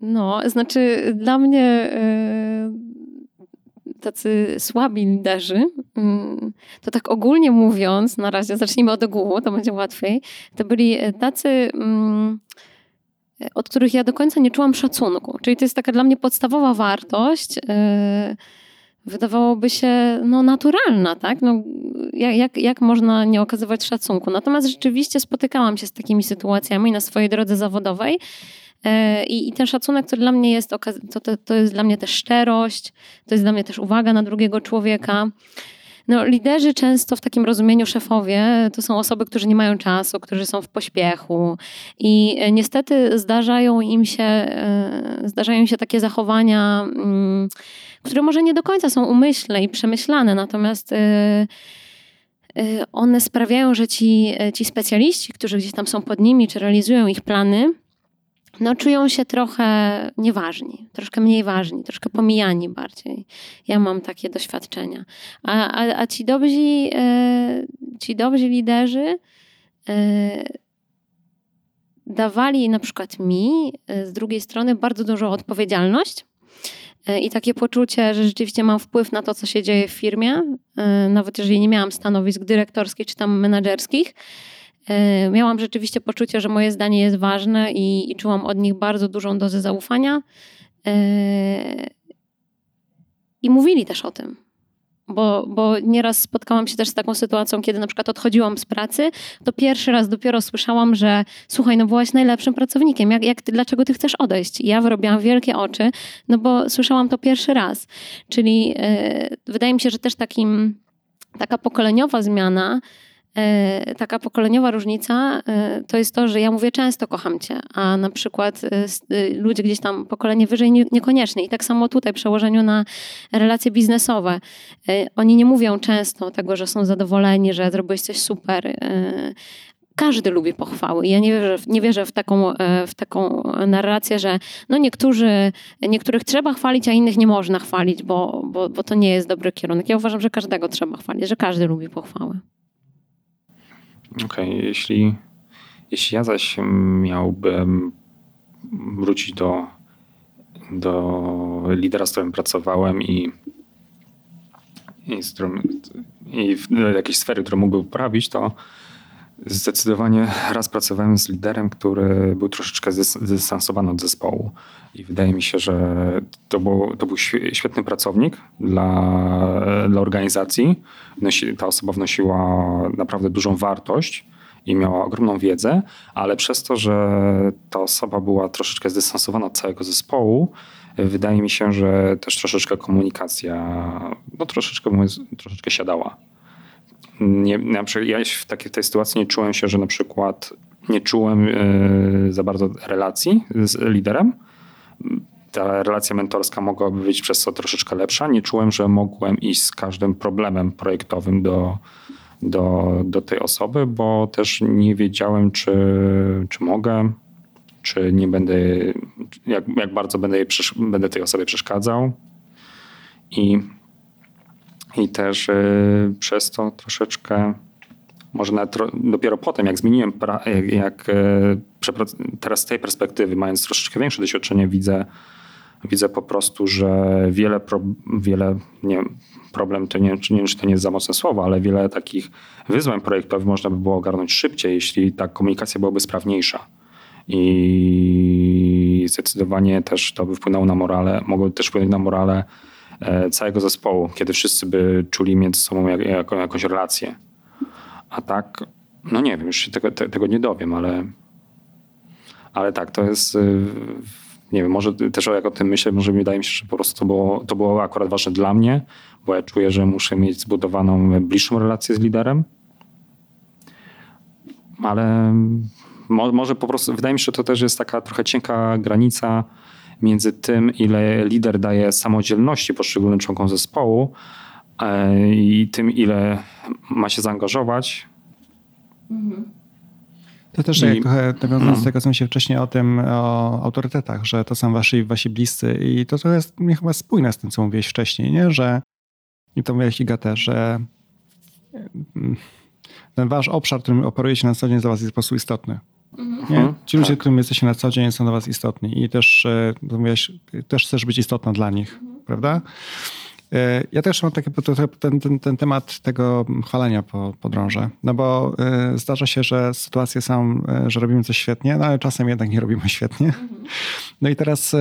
No, znaczy dla mnie y, tacy słabi liderzy, y, to tak ogólnie mówiąc, na razie zacznijmy od ogółu, to będzie łatwiej, to byli tacy, y, od których ja do końca nie czułam szacunku. Czyli to jest taka dla mnie podstawowa wartość, wydawałoby się no, naturalna, tak? No, jak, jak można nie okazywać szacunku? Natomiast rzeczywiście spotykałam się z takimi sytuacjami na swojej drodze zawodowej, I, I, ten szacunek, to dla mnie jest, to, to, to jest dla mnie też szczerość, to jest dla mnie też uwaga na drugiego człowieka. No, liderzy często w takim rozumieniu szefowie to są osoby, którzy nie mają czasu, którzy są w pośpiechu i e, niestety zdarzają im się, e, zdarzają się takie zachowania, mm, które może nie do końca są umyślne i przemyślane, natomiast e, one sprawiają, że ci, ci specjaliści, którzy gdzieś tam są pod nimi, czy realizują ich plany, no, czują się trochę nieważni, troszkę mniej ważni, troszkę pomijani bardziej. Ja mam takie doświadczenia. A, a, a ci, dobrzy, e, ci dobrzy liderzy e, dawali na przykład mi e, z drugiej strony bardzo dużą odpowiedzialność e, i takie poczucie, że rzeczywiście mam wpływ na to, co się dzieje w firmie, e, nawet jeżeli nie miałam stanowisk dyrektorskich czy tam menedżerskich E, miałam rzeczywiście poczucie, że moje zdanie jest ważne i, i czułam od nich bardzo dużą dozę zaufania. E, I mówili też o tym. Bo, bo nieraz spotkałam się też z taką sytuacją, kiedy na przykład odchodziłam z pracy, to pierwszy raz dopiero słyszałam, że słuchaj, no byłaś najlepszym pracownikiem, jak, jak ty, dlaczego ty chcesz odejść? I ja wyrobiłam wielkie oczy, no bo słyszałam to pierwszy raz. Czyli yy, wydaje mi się, że też takim, taka pokoleniowa zmiana taka pokoleniowa różnica e, to jest to, że ja mówię często kocham cię, a na przykład e, ludzie gdzieś tam pokolenie wyżej niekoniecznie. I tak samo tutaj przełożeniu na relacje biznesowe. Oni nie mówią często tego, że są zadowoleni, że zrobiłeś coś super. Każdy lubi pochwały. Ja nie wierzę, nie wierzę w, taką, w taką narrację, że no niektórzy, niektórych trzeba chwalić, a innych nie można chwalić, bo, bo, bo to nie jest dobry kierunek. Ja uważam, że każdego trzeba chwalić, że każdy lubi pochwały. Okej, okay, jeśli, jeśli ja zaś miałbym wrócić do, do lidera, z którym pracowałem i, i, którym, i w jakiejś sfery, którą mógłby poprawić, to Zdecydowanie raz pracowałem z liderem, który był troszeczkę zdystansowany od zespołu. I wydaje mi się, że to był, to był świetny pracownik dla, dla organizacji. Ta osoba wnosiła naprawdę dużą wartość i miała ogromną wiedzę, ale przez to, że ta osoba była troszeczkę zdystansowana od całego zespołu, wydaje mi się, że też troszeczkę komunikacja, no troszeczkę, troszeczkę siadała nie, na przykład ja w takiej tej sytuacji nie czułem się, że na przykład nie czułem yy, za bardzo relacji z liderem. Ta relacja mentorska mogłaby być przez to troszeczkę lepsza. Nie czułem, że mogłem iść z każdym problemem projektowym do, do, do tej osoby, bo też nie wiedziałem, czy, czy mogę, czy nie będę, jak, jak bardzo będę, jej, będę tej osobie przeszkadzał. I i też y, przez to troszeczkę, może nawet dopiero potem, jak zmieniłem, jak y, teraz z tej perspektywy, mając troszeczkę większe doświadczenie, widzę, widzę po prostu, że wiele, pro, wiele nie wiem, problem to nie, nie wiem, czy to nie jest za mocne słowo, ale wiele takich wyzwań projektowych można by było ogarnąć szybciej, jeśli ta komunikacja byłaby sprawniejsza. I zdecydowanie też to by wpłynęło na morale, mogło też wpłynąć na morale całego zespołu, kiedy wszyscy by czuli między sobą jak, jakąś relację. A tak, no nie wiem, już się tego, te, tego nie dowiem, ale, ale tak, to jest y, nie wiem, może też jak o tym myślę, może wydaje mi się, że po prostu to było, to było akurat ważne dla mnie, bo ja czuję, że muszę mieć zbudowaną bliższą relację z liderem. Ale może po prostu, wydaje mi się, że to też jest taka trochę cienka granica między tym, ile lider daje samodzielności poszczególnym członkom zespołu e, i tym, ile ma się zaangażować. To też I, jak nawiązując do tego, co się wcześniej o tym, o autorytetach, że to są wasi, wasi bliscy i to, to jest mnie chyba spójne z tym, co mówiłeś wcześniej, nie? że i to mówiłeś Iga też, że mm, ten wasz obszar, którym operujecie na co dzień dla was jest po prostu istotny. Mhm. Nie? Ci ludzie, tak. którym jesteście na co dzień są dla was istotni i też, e, mówiłeś, też chcesz być istotna dla nich, mhm. prawda? E, ja też mam taki ten, ten, ten temat tego chwalenia po, po drąże, no bo e, zdarza się, że sytuacje są, że robimy coś świetnie, no ale czasem jednak nie robimy świetnie. Mhm. No i teraz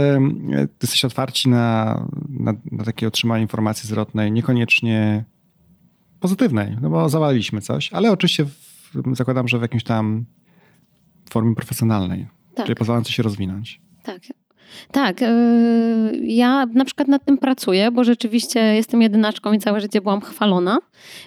jesteście otwarci na, na, na takie otrzymanie informacji zwrotnej, niekoniecznie pozytywnej, no bo zawaliliśmy coś, ale oczywiście w, zakładam, że w jakimś tam formie profesjonalnej, tak. czyli pozwalającej się rozwinąć. Tak, tak, y, ja na przykład nad tym pracuję, bo rzeczywiście jestem jedynaczką i całe życie byłam chwalona,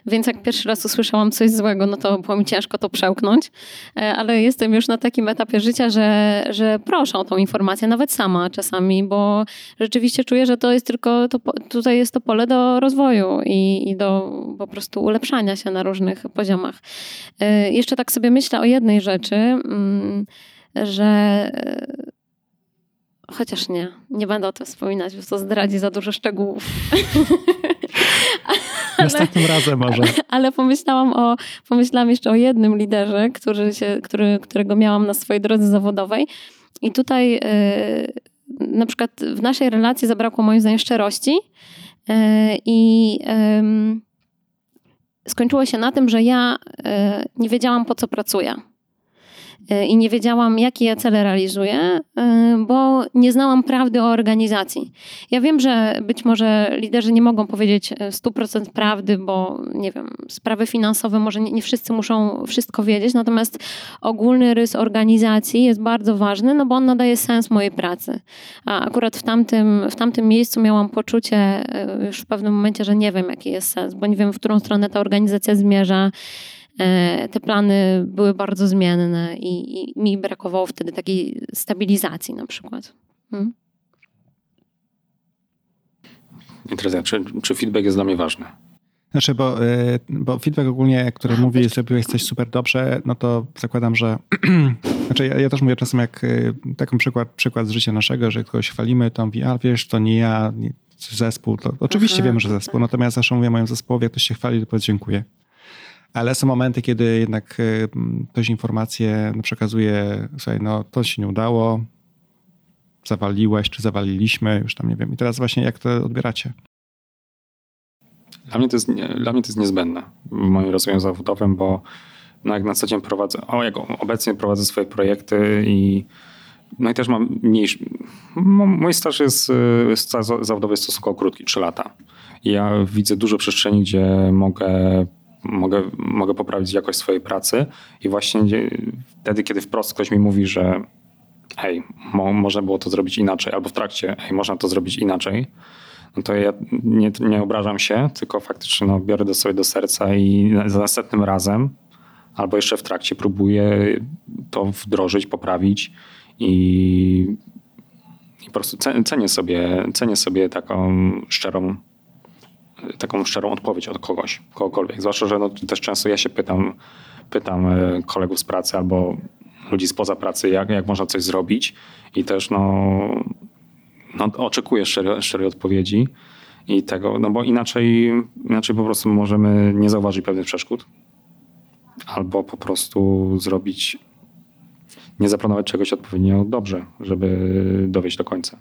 więc jak pierwszy raz usłyszałam coś złego, no to było mi ciężko to przełknąć, e, ale jestem już na takim etapie życia, że, że proszę o tą informację, nawet sama czasami, bo rzeczywiście czuję, że to jest tylko, to, tutaj jest to pole do rozwoju i, i do po prostu ulepszania się na różnych poziomach. E, jeszcze tak sobie myślę o jednej rzeczy, mm, że Chociaż nie, nie będę o tym wspominać, bo to zdradzi za dużo szczegółów. (laughs) Następnym razem może. Ale, (laughs) ale, pomyślałam, o, pomyślałam jeszcze o jednym liderze, który się, który, którego miałam na swojej drodze zawodowej. I tutaj yy, na przykład w naszej relacji zabrakło moim zdaniem szczerości yy, i skończyło się na tym, że ja y, nie wiedziałam po co pracuję. E, i nie wiedziałam, jakie ja cele realizuję, e, bo nie znałam prawdy o organizacji. Ja wiem, że być może liderzy nie mogą powiedzieć 100% e, prawdy, bo nie wiem, sprawy finansowe może nie, nie wszyscy muszą wszystko wiedzieć, natomiast ogólny rys organizacji jest bardzo ważny, no bo on nadaje sens mojej pracy. A akurat w tamtym, w tamtym miejscu miałam poczucie już w pewnym momencie, że nie wiem, jaki jest sens, bo nie wiem, w którą stronę ta organizacja zmierza te plany były bardzo zmienne i, i mi brakowało wtedy takiej stabilizacji na przykład. Hmm? Czy, czy feedback jest dla mnie ważny? Znaczy, bo, e, bo feedback ogólnie, który mówi, że zrobiłeś coś super dobrze, no to zakładam, że. (clears throat) znaczy, ja, ja, też mówię czasem, jak e, taki przykład, przykład z życia naszego, że kogoś chwalimy, to mówi, a wiesz, to nie ja, nie, zespół. To oczywiście Aha, wiemy, że zespół, natomiast zawsze mówię moim zespołowi, jak ktoś się chwali, to powiedz dziękuję. Ale są momenty, kiedy jednak y, ktoś informację przekazuje, słuchaj, no to się nie udało, zawaliłeś, czy zawaliliśmy, już tam nie wiem. I teraz właśnie jak to odbieracie? Dla mnie to jest, dla mnie to jest niezbędne w moim rozwoju zawodowym, bo no jak na co dzień prowadzę, o jak obecnie prowadzę swoje projekty i no i też mam mniejszy, mój staż jest, jest zawodowy jest stosunkowo krótki, 3 lata. I ja widzę dużo przestrzeni, gdzie mogę mogę, mogę poprawić jakość swojej pracy. I właśnie wtedy, kiedy wprost ktoś mi mówi, że hej, mo, można było to zrobić inaczej, albo w trakcie, hej, można to zrobić inaczej, no to ja nie, nie obrażam się, tylko faktycznie no, biorę do sobie do serca i za następnym razem albo jeszcze w trakcie próbuję to wdrożyć, poprawić i, i po prostu cenię sobie, cenię sobie taką szczerą taką szczerą odpowiedź od kogoś, kogokolwiek. Zwłaszcza, że no, też często ja się pytam, pytam e, kolegów z pracy albo ludzi spoza pracy, jak, jak można coś zrobić i też no, no oczekuję szczerej, szczerej odpowiedzi i tego, no bo inaczej, inaczej po prostu możemy nie zauważyć pewnych przeszkód albo po prostu zrobić, nie zaplanować czegoś odpowiednio dobrze, żeby dowieść do końca.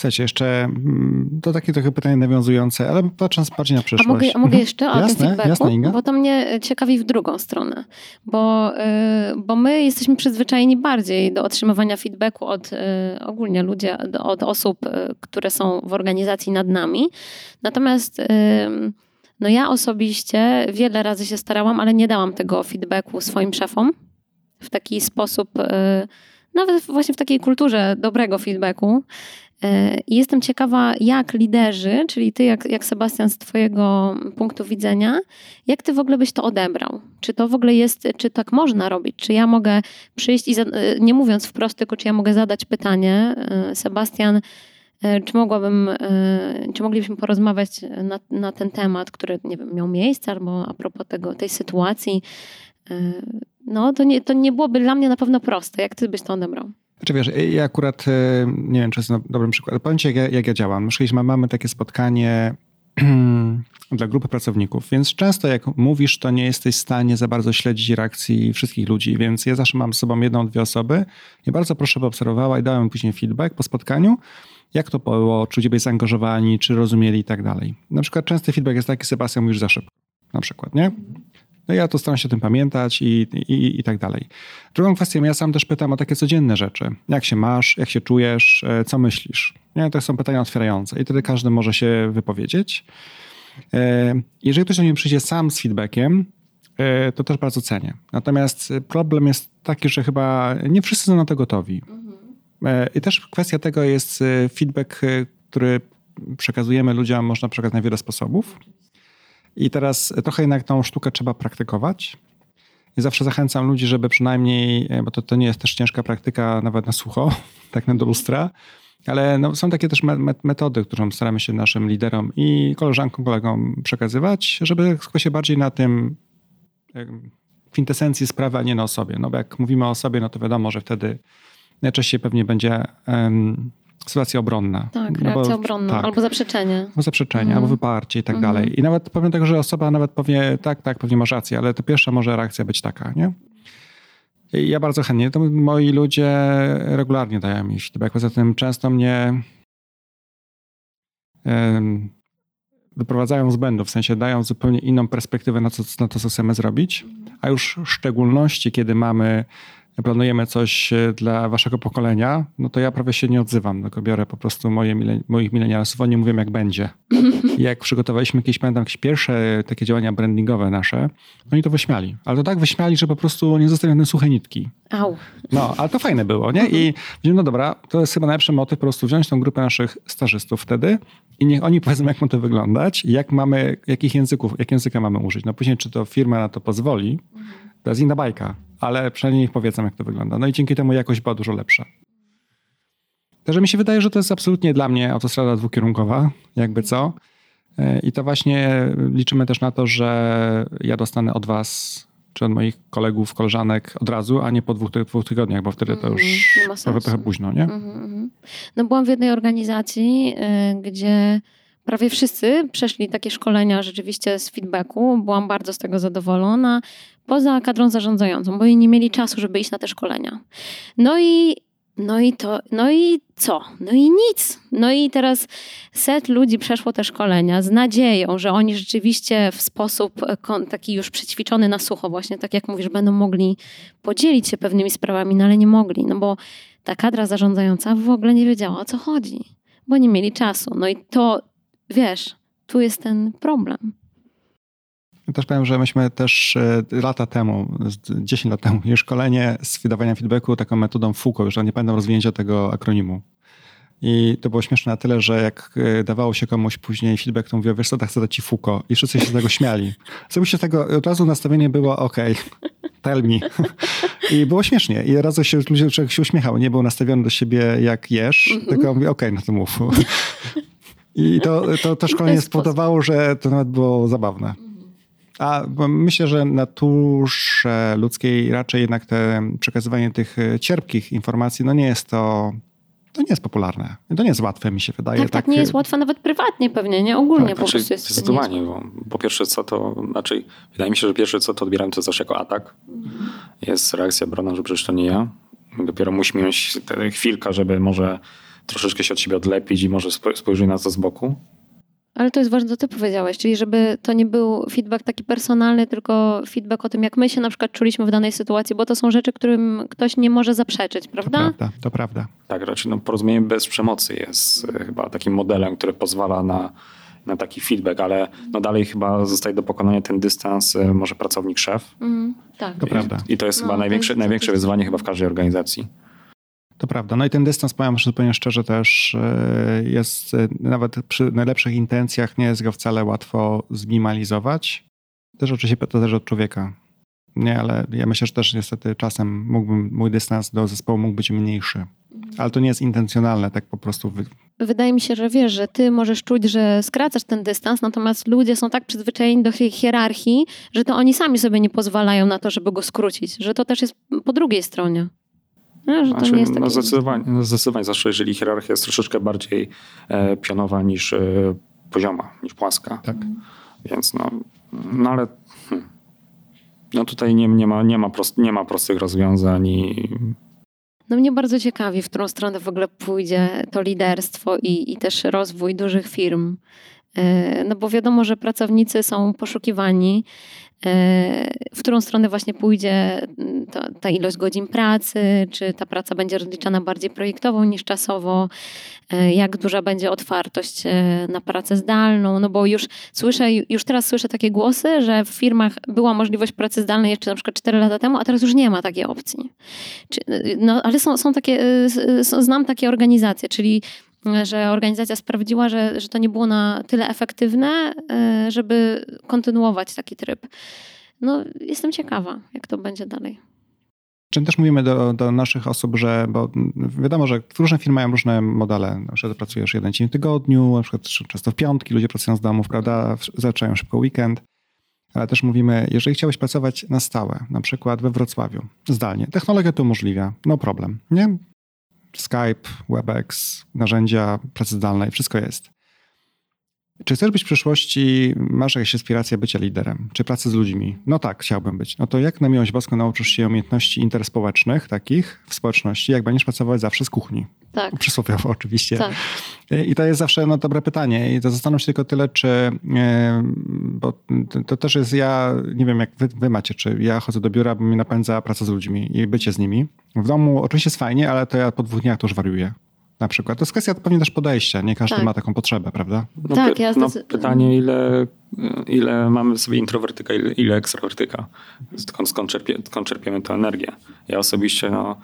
Słuchajcie, jeszcze mm, to takie trochę pytanie nawiązujące, ale patrząc bardziej na przyszłość. A mogę, a mogę mhm. jeszcze o jasne, tym feedbacku? Jasne, Inga? Bo to mnie ciekawi w drugą stronę. Bo, yy, bo my jesteśmy przyzwyczajeni bardziej do otrzymywania feedbacku od yy, ogólnie ludzi, od osób, które są w organizacji nad nami. Natomiast no ja osobiście wiele razy się starałam, ale nie dałam tego feedbacku swoim szefom w taki sposób, nawet właśnie w takiej kulturze dobrego feedbacku. I jestem ciekawa, jak liderzy, czyli ty, jak, jak Sebastian, z Twojego punktu widzenia, jak ty w ogóle byś to odebrał? Czy to w ogóle jest, czy tak można robić? Czy ja mogę przyjść i, nie mówiąc wprost, tylko czy ja mogę zadać pytanie, e, Sebastian, e, czy mogłabym, e, czy moglibyśmy porozmawiać na, na ten temat, który, nie wiem, miał miejsce, albo a propos tego, tej sytuacji? No, to nie, to nie byłoby dla mnie na pewno proste. Jak ty byś to odebrał? Znaczy wiesz, ja akurat e, nie wiem, czy jest dobrym przykładem. Ci, jak ja, jak ja działam. My mamy takie spotkanie (clears throat) dla grupy pracowników, więc często jak mówisz, to nie jesteś w stanie za bardzo śledzić reakcji wszystkich ludzi, więc ja zawsze mam z sobą jedną, dwie osoby i bardzo proszę, by obserwowała i dałem później feedback po spotkaniu, jak to było, czy ludzie byli zaangażowani, czy rozumieli i tak dalej. Na przykład częsty feedback jest taki, Sebastian mówisz za szybko, na przykład, nie? No ja to staram się o tym pamiętać i, i, i tak dalej. Drugą kwestią, ja sam też pytam o takie codzienne rzeczy. Jak się masz, jak się czujesz, e, co myślisz? Nie? To są pytania otwierające i wtedy każdy może się wypowiedzieć. E, jeżeli ktoś do mnie przyjdzie sam z feedbackiem, e, to też bardzo cenię. Natomiast problem jest taki, że chyba nie wszyscy są na to gotowi. I też kwestia tego jest feedback, który przekazujemy ludziom, można przekazać na wiele sposobów. I teraz trochę jednak tą sztukę trzeba praktykować. I zawsze zachęcam ludzi, żeby przynajmniej, bo to, to nie jest też ciężka praktyka nawet na sucho, (laughs) tak na do lustra, ale no, są takie też metody, którą staramy się naszym liderom i koleżankom, kolegom przekazywać, żeby skupić się bardziej na tym kwintesencji sprawy, a nie na osobie. No bo jak mówimy o sobie, no to wiadomo, że wtedy najczęściej pewnie będzie sytuacja obronna. Tak, no reakcja bo, obronna, tak, albo zaprzeczenie. Albo zaprzeczenie, mhm. albo wyparcie i tak mhm. dalej. I nawet powiem tego, że osoba nawet powie, tak, tak, pewnie masz rację, ale to pierwsza może reakcja być taka, nie? Ja bardzo chętnie. To moi ludzie regularnie dają mi feedback. Poza tym często mnie wyprowadzają z błędów, w sensie dają zupełnie inną perspektywę na, co, na to, co chcemy zrobić. A już w szczególności, kiedy mamy planujemy coś e, dla waszego pokolenia, no to ja prawie się nie odzywam, tylko biorę po prostu moje, moich milenialsów, oni mówią jak będzie. (laughs) Jak przygotowaliśmy jakieś, pamiętam, jakieś pierwsze takie działania brandingowe nasze, oni to wyśmiali. Ale to tak wyśmiali, że po prostu nie zostawione suche nitki. Au. No, ale to fajne było, nie? I no dobra, to jest chyba najlepszy motyw po prostu wziąć tą grupę naszych stażystów wtedy i niech oni powiedzą, jak ma to wyglądać jak mamy, jakich języków, jak języka mamy użyć. No później, czy to firma na to pozwoli, to jest inna bajka ale przynajmniej powiedzą, jak to wygląda. No i dzięki temu jakość była dużo lepsza. Także mi się wydaje, że to jest absolutnie dla mnie autostrada dwukierunkowa, jakby co. E, I to właśnie liczymy też na to, że ja dostanę od was czy od moich kolegów, koleżanek od razu, a nie po dwóch, dwóch tygodniach, bo wtedy to już mm, trochę, trochę późno, nie? Mm -hmm. No byłam w jednej organizacji, y, gdzie prawie wszyscy przeszli takie szkolenia rzeczywiście z feedbacku. Byłam bardzo z tego zadowolona poza kadrą zarządzającą, bo nie mieli czasu, żeby iść na te szkolenia. No i no i to, no i co? No i nic. No i teraz set ludzi przeszło te szkolenia z nadzieją, że oni rzeczywiście w sposób e, taki już przećwiczony na sucho, właśnie tak jak mówisz, będą mogli podzielić się pewnymi sprawami, no ale nie mogli, no bo ta kadra zarządzająca w ogóle nie wiedziała o co chodzi, bo nie mieli czasu. No i to, wiesz, tu jest ten problem. Też powiem, że myśmy też e, lata temu, 10 lat temu, szkolenie z wydawania feedbacku taką metodą FUKO, już nie pamiętam rozwinięcia tego akronimu. I to było śmieszne na tyle, że jak e, dawało się komuś później feedback, to mówił, wiesz co, tak chcę dać ci FUKO. I wszyscy się z tego śmiali. Sobie się tego, od razu nastawienie było, ok, (laughs) tell me. I było śmiesznie. I razu się ludzie się uśmiechał. Nie był nastawiony do siebie jak jesz, mm -hmm. tylko mówi, ok, no to mów. (laughs) I to, to, to szkolenie spowodowało, że to nawet było zabawne. A myślę, że naturze ludzkiej raczej jednak te przekazywanie tych e, cierpkich informacji, no nie jest to to nie jest popularne. To nie jest łatwe, mi się wydaje. Tak, tak, tak nie jest łatwe nawet prywatnie pewnie, nie? Ogólnie tak, po znaczy, prostu jest Zdecydowanie, bo po pierwsze co to, znaczy wydaje mi się, że pierwsze co to odbieram to zawsze jako atak. Jest reakcja brona, że przecież to nie ja. Dopiero musimy mieć chwilkę, żeby może troszeczkę się od siebie odlepić i może spojrzeć na to z boku. Ale to jest ważne, co ty powiedziałeś, czyli żeby to nie był feedback taki personalny, tylko feedback o tym, jak my się na przykład czuliśmy w danej sytuacji, bo to są rzeczy, którym ktoś nie może zaprzeczyć, prawda? To prawda, to prawda. Tak, raczej no, porozumienie bez przemocy jest e, chyba takim modelem, który pozwala na, na taki feedback, ale no dalej chyba zostaje do pokonania ten dystans e, może pracownik-szef. Mm, tak. To I, prawda. I to jest no, chyba największe, największe wyzwanie chyba w każdej organizacji. To prawda. No i ten dystans, powiem zupełnie szczerze, też e, jest e, nawet przy najlepszych intencjach nie jest go wcale łatwo zminimalizować. Też oczywiście to zależy od człowieka. Nie, ale ja myślę, że też niestety czasem mógłbym, mój dystans do zespołu mógł być mniejszy. Ale to nie jest intencjonalne, tak po prostu. Wydaje mi się, że wiesz, że ty możesz czuć, że skracasz ten dystans, natomiast ludzie są tak przyzwyczajeni do hierarchii, że to oni sami sobie nie pozwalają na to, żeby go skrócić. Że to też jest po drugiej stronie. No, że to znaczy, nie jest no, zdecydowanie, no, zdecydowanie, zwłaszcza jeżeli hierarchia jest troszeczkę bardziej e, pionowa niż e, pozioma, niż płaska. Tak. Więc no, no ale hmm. no tutaj nie, nie, ma, nie, ma prost, nie ma prostych rozwiązań i no mnie bardzo ciekawi, w którą stronę w ogóle pójdzie to liderstwo i, i też rozwój dużych firm. E, no bo wiadomo, że pracownicy są poszukiwani. W którą stronę właśnie pójdzie ta, ta ilość godzin pracy, czy ta praca będzie rozliczana bardziej projektowo niż czasowo, jak duża będzie otwartość na pracę zdalną, no bo już słyszę, już teraz słyszę takie głosy, że w firmach była możliwość pracy zdalnej jeszcze na przykład 4 lata temu, a teraz już nie ma takiej opcji. No, ale są, są takie, znam takie organizacje, czyli że organizacja sprawdziła, że, że to nie było na tyle efektywne, e, żeby kontynuować taki tryb. No, jestem ciekawa, jak to będzie dalej. Czym też mówimy do, do, naszych osób, że, bo wiadomo, że różne firmy mają różne modele. Na przykład pracujesz jeden dzień w tygodniu, na przykład często w piątki ludzie pracują z domów, prawda? Zaczynają szybko weekend. Ale też mówimy, jeżeli chciałeś pracować na stałe, na przykład we Wrocławiu, zdalnie, technologia to umożliwia, no problem, nie? Skype, WebEx, narzędzia pracy zdalnej, wszystko jest. Czy chcesz być w przyszłości, masz jakieś aspiracje bycia liderem, czy pracy z ludźmi? No tak, chciałbym być. No to jak na miłość boską nauczysz się umiejętności interspołecznych, takich w społeczności, jak będziesz pracować zawsze z kuchni? Tak. Przysłowiowo (laughs) oczywiście. Tak. I to jest zawsze no, dobre pytanie. I to zastanów się tylko tyle, czy, bo to też jest ja, nie wiem jak wy, wy macie, czy ja chodzę do biura, bo mnie napędza praca z ludźmi i bycie z nimi. W domu oczywiście jest fajnie, ale to ja po dwóch dniach to już wariuję na przykład. To jest kwestia pewnie też podejścia. Nie każdy tak. ma taką potrzebę, prawda? No, tak, ja no, Pytanie, ile, ile mamy sobie introwertyka, ile, ile ekstrawertyka? Skąd, skąd, czerpie, skąd czerpiemy tę energię? Ja osobiście no,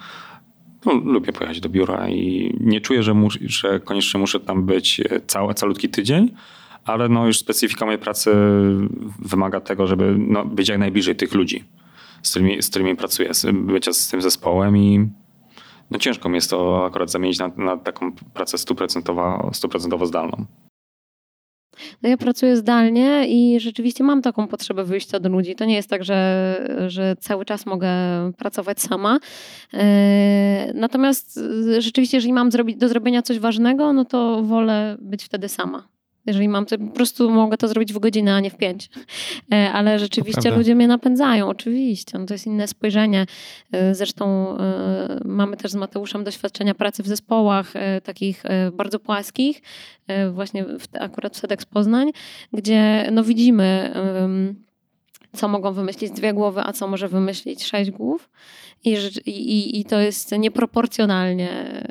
no, lubię pojechać do biura i nie czuję, że, mus, że koniecznie muszę tam być cały, calutki tydzień, ale no, już specyfika mojej pracy wymaga tego, żeby no, być jak najbliżej tych ludzi, z którymi, z którymi pracuję, bycia z tym zespołem i no ciężko mi jest to akurat zamienić na, na taką pracę stuprocentowo, stuprocentowo zdalną. No ja pracuję zdalnie i rzeczywiście mam taką potrzebę wyjścia do ludzi. To nie jest tak, że, że cały czas mogę pracować sama. E, natomiast rzeczywiście, jeżeli mam do zrobienia coś ważnego, no to wolę być wtedy sama. Jeżeli mam, to po prostu mogę to zrobić w godzinę, a nie w pięć. E, ale rzeczywiście ludzie mnie napędzają, oczywiście. No to jest inne spojrzenie. E, zresztą e, mamy też z Mateuszem doświadczenia pracy w zespołach takich bardzo płaskich, właśnie w, akurat w SEDEX Poznań, gdzie no widzimy co mogą wymyślić dwie głowy, a co może wymyślić sześć głów. I, i, i to jest nieproporcjonalnie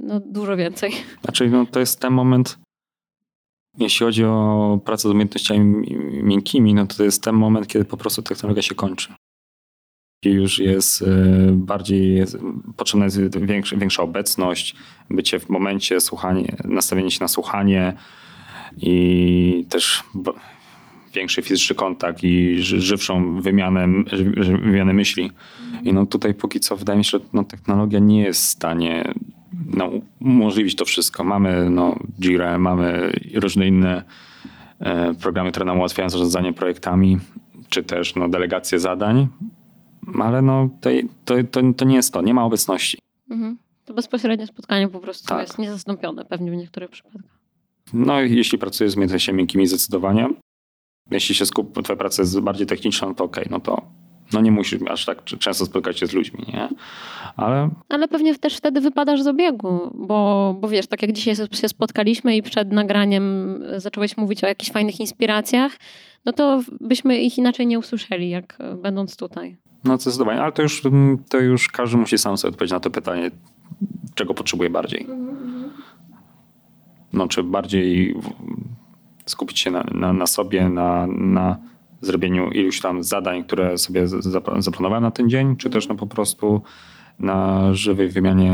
no, dużo więcej. Znaczy, no, to jest ten moment, jeśli chodzi o pracę z umiejętnościami miękkimi, no to, jest ten moment, kiedy po prostu technologia się kończy. I już jest e, bardziej, potrzebna jest większa, większa obecność, bycie w momencie, słuchanie, nastawienie się na słuchanie i też większy fizyczny kontakt i żywszą wymianę, wymianę myśli. I no tutaj póki co wydaje mi się, że no, technologia nie jest w stanie no, umożliwić to wszystko. Mamy no, Jira, mamy różne inne e, programy, które nam ułatwiają zarządzanie projektami, czy też no, delegację zadań, ale no, to, to, to, to nie jest to, nie ma obecności. Mhm. To bezpośrednie spotkanie po prostu tak. jest niezastąpione pewnie w niektórych przypadkach. No jeśli pracujesz z miękkimi zdecydowanie, jeśli się skup, twoja praca jest bardziej techniczna, to okej, okay, no to no nie musisz aż tak często spotykać się z ludźmi, nie? Ale... Ale pewnie też wtedy wypadasz z obiegu, bo, bo wiesz, tak jak dzisiaj się spotkaliśmy i przed nagraniem zacząłeś mówić o jakichś fajnych inspiracjach, no to byśmy ich inaczej nie usłyszeli, jak będąc tutaj. No zdecydowanie, ale to już, to już każdy musi sam sobie odpowiedzieć na to pytanie, czego potrzebuje bardziej. No czy bardziej skupić się na, na, na sobie, na, na zrobieniu iluś tam zadań, które sobie zaplanowałem na ten dzień, czy też no po prostu na żywej wymianie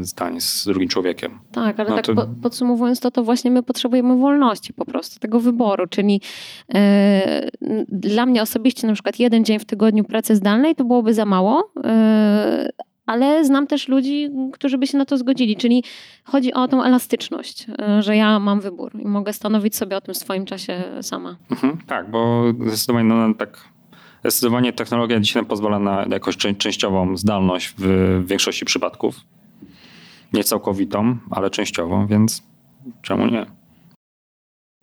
zdań z drugim człowiekiem. Tak, ale no tak to... podsumowując to, to właśnie my potrzebujemy wolności po prostu, tego wyboru, czyli yy, dla mnie osobiście na przykład jeden dzień w tygodniu pracy zdalnej to byłoby za mało, yy, ale znam też ludzi, którzy by się na to zgodzili, czyli chodzi o tą elastyczność, e, że ja mam wybór i mogę stanowić sobie o tym w swoim czasie sama. Mhm, tak, bo zdecydowanie, no, tak, zdecydowanie technologia dzisiaj pozwala na jakąś częściową zdalność w większości przypadków. Nie całkowitą, ale częściową, więc czemu nie?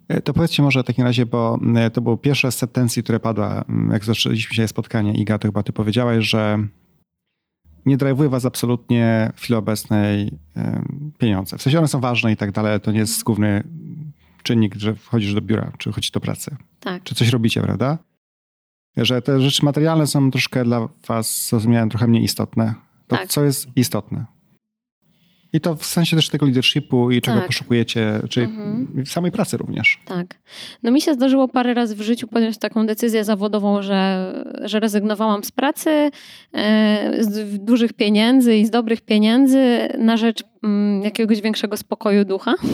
E, to powiedzcie może w takim razie, bo e, to było pierwsze z sentencji, które padła, jak zaczęliśmy się spotkanie. Iga, to chyba ty powiedziałaś, że nie drajwuje was absolutnie w chwili obecnej pieniądze. W sensie one są ważne i tak dalej, ale to nie jest główny czynnik, że wchodzisz do biura, czy chodzisz do pracy. Tak. Czy coś robicie, prawda? Że te rzeczy materialne są troszkę dla was, zrozumiałem, trochę mniej istotne. To Tak. co jest istotne? I to w sensie też tego leadershipu i czego Tak. poszukujecie, czy Mhm. samej pracy również. Tak. No mi się zdarzyło parę razy w życiu podjąć taką decyzję zawodową, że, że rezygnowałam z pracy, e, z dużych pieniędzy i z dobrych pieniędzy na rzecz mm, jakiegoś większego spokoju ducha. (laughs)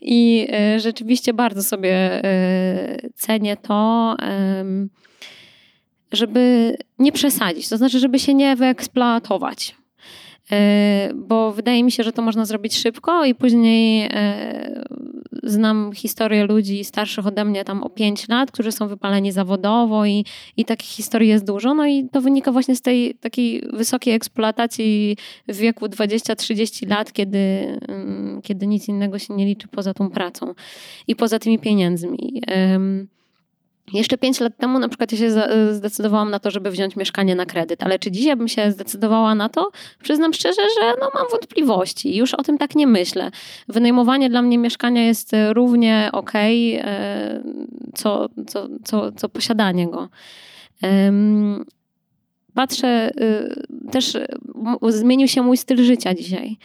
I e, rzeczywiście bardzo sobie e, cenię to, żeby nie przesadzić, to znaczy, żeby się nie wyeksploatować. E, Bo wydaje mi się, że to można zrobić szybko i później e, znam historię ludzi starszych ode mnie tam o 5 lat, którzy są wypaleni zawodowo i, i takich historii jest dużo. No i to wynika właśnie z tej takiej wysokiej eksploatacji w wieku 20-30 lat, kiedy, mm, kiedy nic innego się nie liczy poza tą pracą i poza tymi pieniędzmi. Jeszcze 5 lat temu na przykład ja się za- zdecydowałam na to, żeby wziąć mieszkanie na kredyt, ale czy dzisiaj bym się zdecydowała na to? Przyznam szczerze, że no mam wątpliwości. Już o tym tak nie myślę. Wynajmowanie dla mnie mieszkania jest e, równie okej, e, co, co, co, co posiadanie go. Patrzę, y, też y, zmienił się mój styl życia dzisiaj.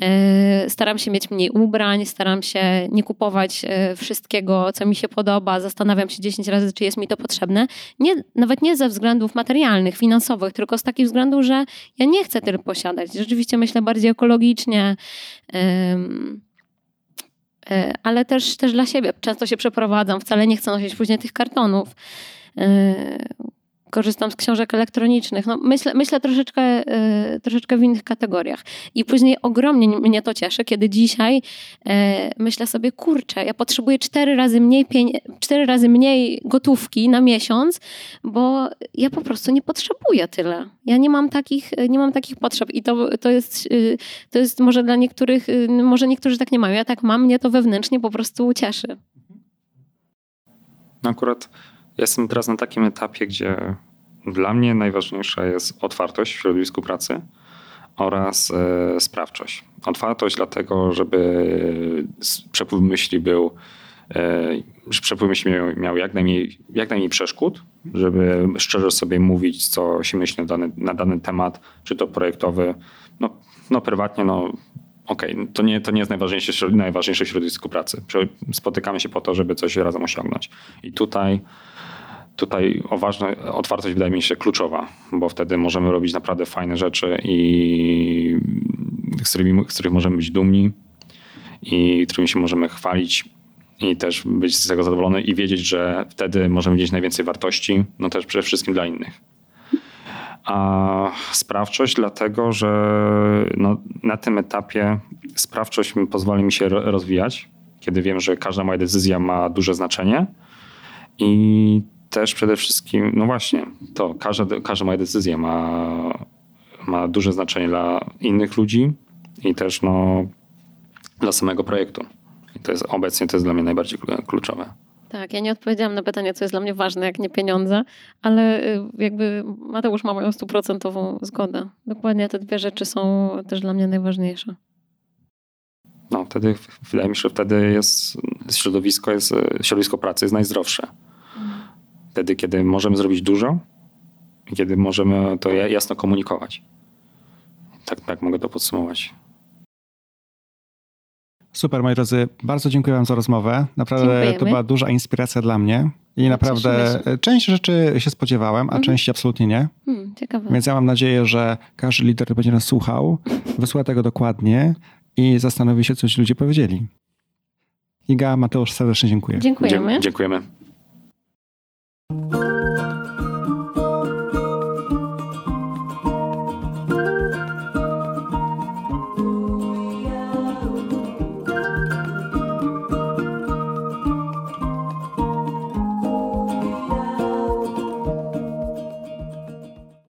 E, Staram się mieć mniej ubrań, staram się nie kupować e, wszystkiego, co mi się podoba. Zastanawiam się 10 razy, czy jest mi to potrzebne. Nie, nawet nie ze względów materialnych, finansowych, tylko z takich względów, że ja nie chcę tyle posiadać. Rzeczywiście myślę bardziej ekologicznie. Ale też, też dla siebie. Często się przeprowadzam, wcale nie chcę nosić później tych kartonów. Korzystam z książek elektronicznych. No, myślę, myślę troszeczkę, e, troszeczkę w innych kategoriach. I później ogromnie mnie to cieszy, kiedy dzisiaj e, myślę sobie, kurczę, ja potrzebuję cztery razy mniej, cztery razy mniej gotówki na miesiąc, bo ja po prostu nie potrzebuję tyle. Ja nie mam takich, nie mam takich potrzeb i to, to, jest, y, to jest może dla niektórych, y, może niektórzy tak nie mają. Ja tak mam, mnie to wewnętrznie po prostu cieszy. No akurat jestem teraz na takim etapie, gdzie dla mnie najważniejsza jest otwartość w środowisku pracy oraz e, sprawczość. Otwartość dlatego, żeby przepływ myśli był, e, przepływ myśli miał, miał jak, najmniej, jak najmniej przeszkód, żeby szczerze sobie mówić, co się myśli na dany, na dany temat, czy to projektowy, no, no prywatnie, no okej, to, nie, to nie jest najważniejsze, najważniejsze w środowisku pracy. Spotykamy się po to, żeby coś razem osiągnąć. I tutaj tutaj ważne, otwartość wydaje mi się kluczowa, bo wtedy możemy robić naprawdę fajne rzeczy i z, którymi, z których możemy być dumni i którymi się możemy chwalić i też być z tego zadowolony i wiedzieć, że wtedy możemy mieć najwięcej wartości, no też przede wszystkim dla innych. A sprawczość dlatego, że no, na tym etapie sprawczość pozwoli mi się ro- rozwijać, kiedy wiem, że każda moja decyzja ma duże znaczenie i też przede wszystkim, no właśnie, to każda, każda moja decyzja ma, ma duże znaczenie dla innych ludzi i też no, dla samego projektu. I to jest obecnie to jest dla mnie najbardziej klu- kluczowe. Tak, ja nie odpowiedziałam na pytanie, co jest dla mnie ważne, jak nie pieniądze, ale y, jakby Mateusz ma moją stuprocentową zgodę. Dokładnie te dwie rzeczy są też dla mnie najważniejsze. No, wtedy wydaje mi się, że wtedy jest środowisko, jest, środowisko pracy jest najzdrowsze. Wtedy, kiedy możemy zrobić dużo i kiedy możemy to ja- jasno komunikować. Tak, tak mogę to podsumować. Super, moi drodzy, bardzo dziękuję Wam za rozmowę. Naprawdę Dziękujemy. to była duża inspiracja dla mnie. I naprawdę cieszymy część rzeczy się spodziewałem, a Mhm. części absolutnie nie. Hmm, ciekawe. Więc ja mam nadzieję, że każdy lider, który będzie nas słuchał, (laughs) wysłucha tego dokładnie i zastanowi się, co ci ludzie powiedzieli. Iga, Mateusz, serdecznie dziękuję. Dziękujemy. Dzie- dziękujemy. Thank you.